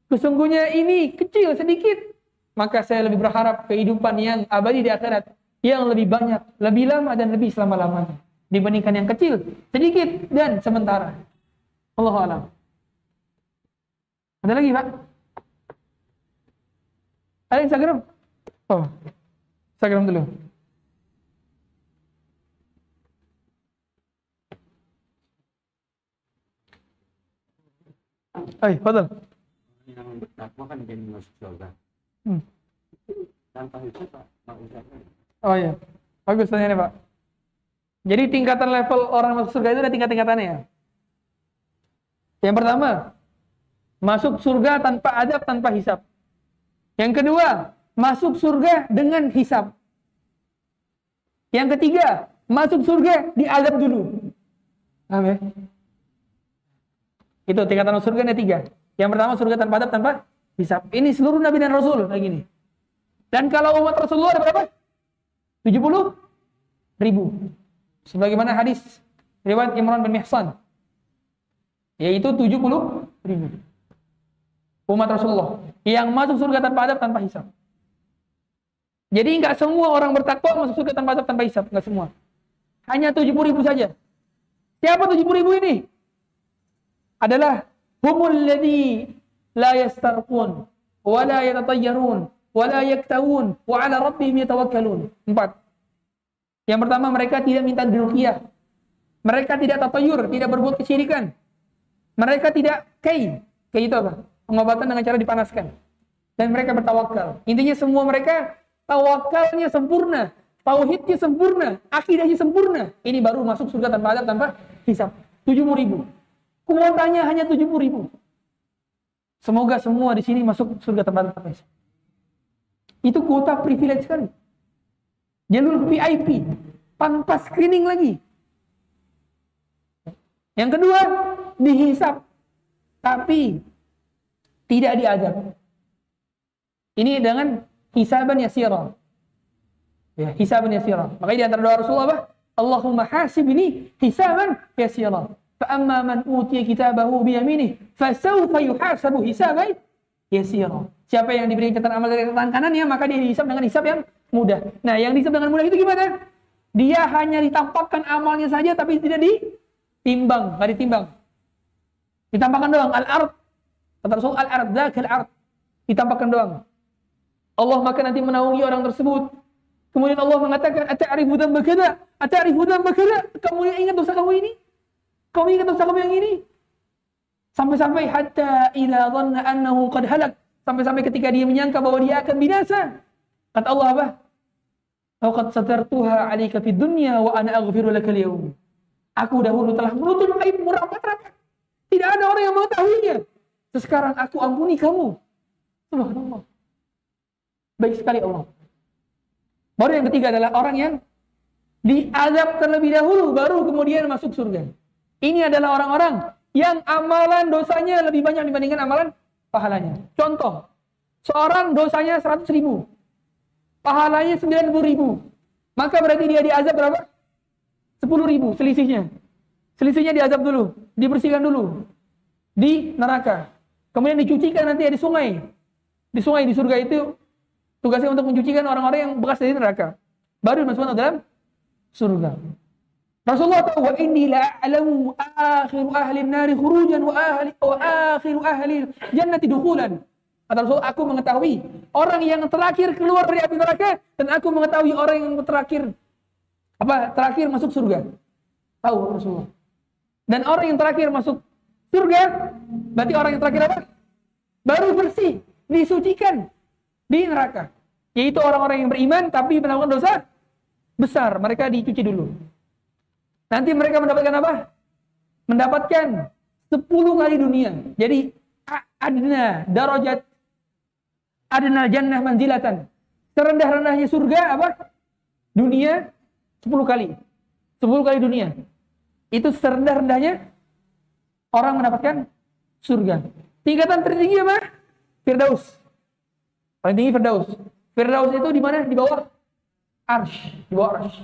Sesungguhnya ini kecil sedikit. Maka saya lebih berharap kehidupan yang abadi di akhirat. Yang lebih banyak, lebih lama dan lebih selama-lamanya. Dibandingkan yang kecil, sedikit dan sementara. Allah alam. Ada lagi Pak? Ada Instagram? Oh, Instagram dulu. Hai, betul. Yang bertakwa kan masuk surga. Hmm. Tanpa itu Pak. Oh iya, bagus tanya nih Pak. Jadi tingkatan level orang masuk surga itu ada tingkat-tingkatannya ya? Yang pertama, masuk surga tanpa adab, tanpa hisap. Yang kedua, masuk surga dengan hisap. Yang ketiga, masuk surga diadab dulu. Ya? Itu tingkatan surga ada tiga. Yang pertama surga tanpa adab, tanpa hisap. Ini seluruh Nabi dan Rasul kayak gini. Dan kalau umat Rasulullah ada berapa? 70 ribu. Sebagaimana hadis riwayat Imran bin Mihsan. Yaitu 70 ribu. Umat Rasulullah. Yang masuk surga tanpa adab, tanpa hisap. Jadi nggak semua orang bertakwa masuk surga tanpa adab, tanpa hisap. Nggak semua. Hanya 70 ribu saja. Siapa 70 ribu ini? Adalah humul ladhi la yastarqun wa la yatatayyarun wa la yaktawun wa ala rabbihim yatawakkalun. Empat. Yang pertama mereka tidak minta diruqyah. Mereka tidak tatayur, tidak berbuat kesyirikan. Mereka tidak kai. Kai itu apa? Pengobatan dengan cara dipanaskan. Dan mereka bertawakal. Intinya semua mereka tawakalnya sempurna. Tauhidnya sempurna. Akidahnya sempurna. Ini baru masuk surga tanpa adab, tanpa hisap. 70 ribu. Kuotanya hanya 70 ribu. Semoga semua di sini masuk surga tanpa hisap. Itu kuota privilege sekali. Jalur VIP. Tanpa screening lagi. Yang kedua, dihisap. Tapi tidak diajak. Ini dengan hisaban yasira. Ya, hisaban yasira. Makanya di antara doa Rasulullah apa? Allahumma hasibni hisaban yasira. Fa man utiya kitabahu bi yaminih fasawfa yuhasabu hisaban yasira. Siapa yang diberi catatan amal dari tangan kanannya, maka dia dihisab dengan hisab yang mudah. Nah, yang dihisab dengan mudah itu gimana? Dia hanya ditampakkan amalnya saja, tapi tidak ditimbang, nggak ditimbang. Ditampakkan doang. Al-ard. Kata Rasul, al-ard, zakal ard. Ditampakkan doang. Allah maka nanti menaungi orang tersebut. Kemudian Allah mengatakan, kada? Ata'arifu dan kada? Kamu ingat dosa kamu ini? Kamu ingat dosa kamu yang ini? Sampai-sampai hatta ila dhanna annahu qad halak. Sampai-sampai ketika dia menyangka bahwa dia akan binasa. Kata Allah apa? Laqad satartuha 'alaika fid dunya wa ana aghfiru laka al Aku dahulu telah menutup aibmu rapat-rapat. Tidak ada orang yang mengetahuinya. Sekarang aku ampuni kamu. Subhanallah. Baik sekali Allah. Baru yang ketiga adalah orang yang diazab terlebih dahulu baru kemudian masuk surga. Ini adalah orang-orang yang amalan dosanya lebih banyak dibandingkan amalan pahalanya. Contoh, seorang dosanya 100 ribu, pahalanya 90 ribu. Maka berarti dia diazab berapa? 10 ribu selisihnya. Selisihnya diazab dulu, dibersihkan dulu. Di neraka. Kemudian dicucikan nanti di sungai. Di sungai di surga itu tugasnya untuk mencucikan orang-orang yang bekas dari neraka. Baru dimasukkan dalam surga. Rasulullah tahu wa inni la a'lamu akhiru ahli nari khurujan wa ahli wa akhiru ahli jannati dukhulan. Kata Rasul, aku mengetahui orang yang terakhir keluar dari api neraka dan aku mengetahui orang yang terakhir apa terakhir masuk surga. Tahu Rasulullah. Dan orang yang terakhir masuk surga berarti orang yang terakhir apa? Baru bersih. disucikan di neraka. Yaitu orang-orang yang beriman tapi melakukan dosa besar. Mereka dicuci dulu. Nanti mereka mendapatkan apa? Mendapatkan 10 kali dunia. Jadi adna darajat adna jannah manzilatan. Serendah-rendahnya surga apa? Dunia 10 kali. 10 kali dunia. Itu serendah-rendahnya orang mendapatkan surga. Tingkatan tertinggi apa? Firdaus. Paling tinggi Firdaus. Firdaus itu di mana? Di bawah arsh. Di bawah arsh.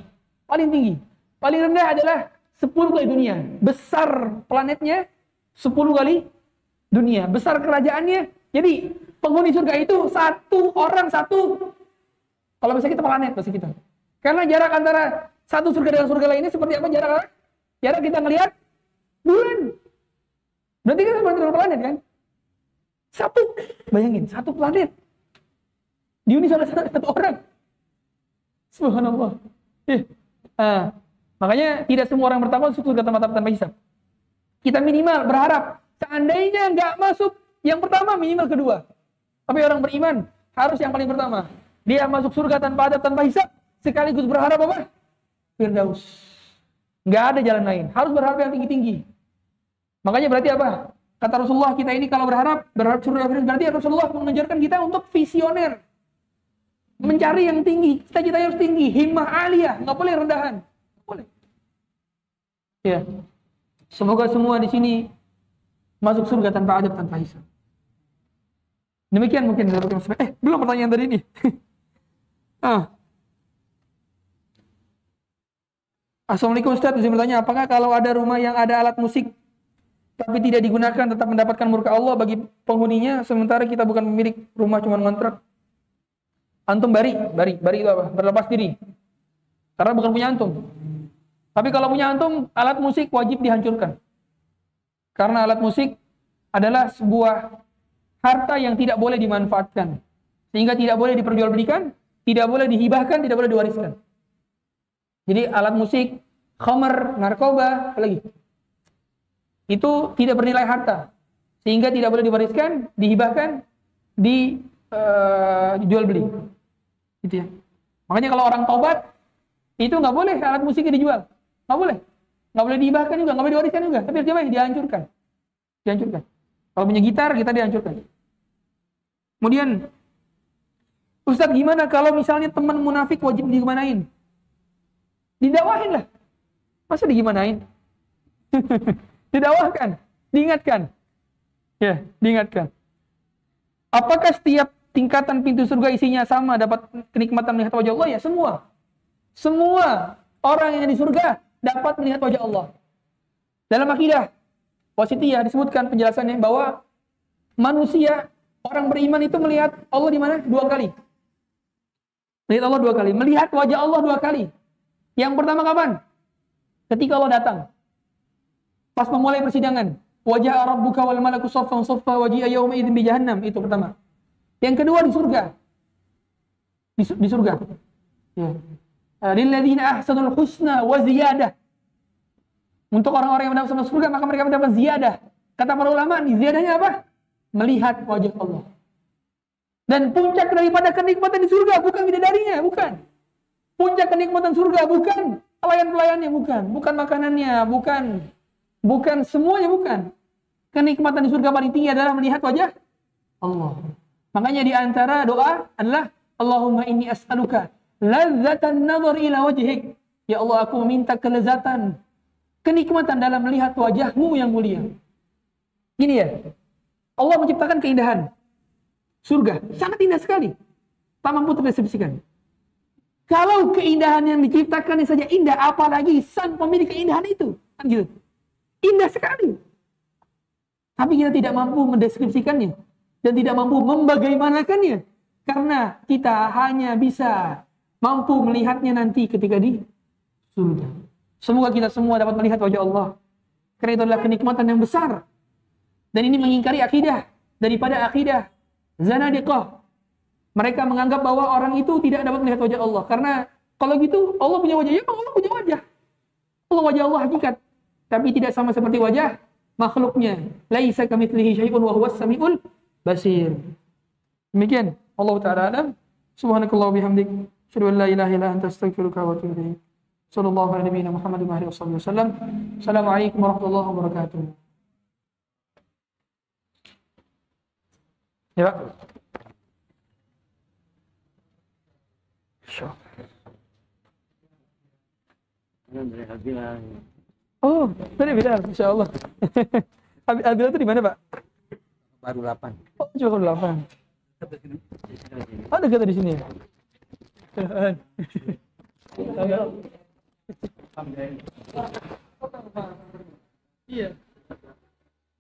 Paling tinggi. Paling rendah adalah 10 kali dunia. Besar planetnya 10 kali dunia. Besar kerajaannya. Jadi penghuni surga itu satu orang satu. Kalau misalnya kita planet bahasa kita. Karena jarak antara satu surga dengan surga lainnya seperti apa jarak? Jarak kita ngelihat bulan. Berarti kan seperti planet kan? Satu, bayangin, satu planet. Di Uni salah satu orang. Subhanallah. Eh, ah, makanya tidak semua orang bertakwa masuk surga tanpa tanpa hisab. Kita minimal berharap seandainya nggak masuk yang pertama minimal kedua. Tapi orang beriman harus yang paling pertama. Dia masuk surga tanpa adab tanpa hisab sekaligus berharap apa? Firdaus. Nggak ada jalan lain. Harus berharap yang tinggi-tinggi. Makanya berarti apa? Kata Rasulullah kita ini kalau berharap berharap surga Firdaus berarti Rasulullah mengajarkan kita untuk visioner. Mencari yang tinggi, cita-cita harus tinggi, himmah aliyah, nggak boleh rendahan. Ya. Semoga semua di sini masuk surga tanpa adab, tanpa hisab. Demikian mungkin eh belum pertanyaan tadi ini. ah. Assalamualaikum Ustaz, izin bertanya, apakah kalau ada rumah yang ada alat musik tapi tidak digunakan tetap mendapatkan murka Allah bagi penghuninya sementara kita bukan pemilik rumah cuma ngontrak? Antum bari, bari, bari itu apa? Berlepas diri. Karena bukan punya antum. Tapi kalau punya antum, alat musik wajib dihancurkan. Karena alat musik adalah sebuah harta yang tidak boleh dimanfaatkan. Sehingga tidak boleh diperjualbelikan, tidak boleh dihibahkan, tidak boleh diwariskan. Jadi alat musik, khamar, narkoba, apalagi itu tidak bernilai harta, sehingga tidak boleh diwariskan, dihibahkan, di uh, jual beli. Gitu ya. Makanya kalau orang tobat itu nggak boleh alat musiknya dijual, nggak boleh, nggak boleh dihibahkan juga, nggak boleh diwariskan juga. Tapi coba dihancurkan, dihancurkan. Kalau punya gitar kita dihancurkan. Kemudian Ustadz gimana kalau misalnya teman munafik wajib digimanain? Didakwahin lah. Masa digimanain? Didakwahkan, diingatkan. Ya, diingatkan. Apakah setiap tingkatan pintu surga isinya sama dapat kenikmatan melihat wajah Allah? Ya, semua. Semua orang yang di surga dapat melihat wajah Allah. Dalam akidah Wasitiyah disebutkan penjelasannya bahwa manusia orang beriman itu melihat Allah di mana? Dua kali. Melihat Allah dua kali. Melihat wajah Allah dua kali. Yang pertama kapan? Ketika Allah datang. Pas memulai persidangan. Wajah rabbuka wal malaku saffan saffa waji'a yawma idzin bi jahannam. Itu pertama. Yang kedua di surga. Di, di surga. Ya. Lilladzina ahsanul husna wa ziyadah. Untuk orang-orang yang mendapat surga maka mereka mendapat ziyadah. Kata para ulama, nih ziyadahnya apa? Melihat wajah Allah. Dan puncak daripada kenikmatan di surga bukan bidadarinya, bukan. Puncak kenikmatan surga bukan pelayan-pelayannya, bukan. Bukan makanannya, bukan. Bukan semuanya, bukan. Kenikmatan di surga paling tinggi adalah melihat wajah Allah. Makanya di antara doa adalah Allahumma inni as'aluka ladzatan nazar ila wajhik. Ya Allah, aku meminta kelezatan, kenikmatan dalam melihat wajahmu yang mulia. Ini ya, Allah menciptakan keindahan. Surga, sangat indah sekali. Tak mampu terdeskripsikan. Kalau keindahan yang diciptakan saja indah, apalagi sang pemilik keindahan itu. Kan gitu. Indah sekali. Tapi kita tidak mampu mendeskripsikannya. Dan tidak mampu membagaimanakannya. Karena kita hanya bisa mampu melihatnya nanti ketika di surga. Semoga kita semua dapat melihat wajah Allah. Karena itu adalah kenikmatan yang besar. Dan ini mengingkari akidah. Daripada akidah zanadiqah mereka menganggap bahwa orang itu tidak dapat melihat wajah Allah. Karena kalau gitu Allah punya wajah, ya Allah punya wajah. Allah wajah Allah hakikat. Tapi tidak sama seperti wajah makhluknya. Laisa kamitslihi syai'un wa huwas samiul basir. Demikian. Allah taala alam. Subhanakallah bihamdik. Asyhadu an la ilaha illa anta astaghfiruka wa atubu ilaik. Sallallahu alaihi nabiyina Muhammad wa alihi wasallam. Assalamualaikum warahmatullahi wabarakatuh. Ya, Pak. Insya Kan dari bilang Oh, tadi Bilal, Insya Allah. Abi- Bilal itu di mana, Pak? baru 8. Oh, cuma delapan. Oh, dekat di sini ya? 嗯，嗯，嗯。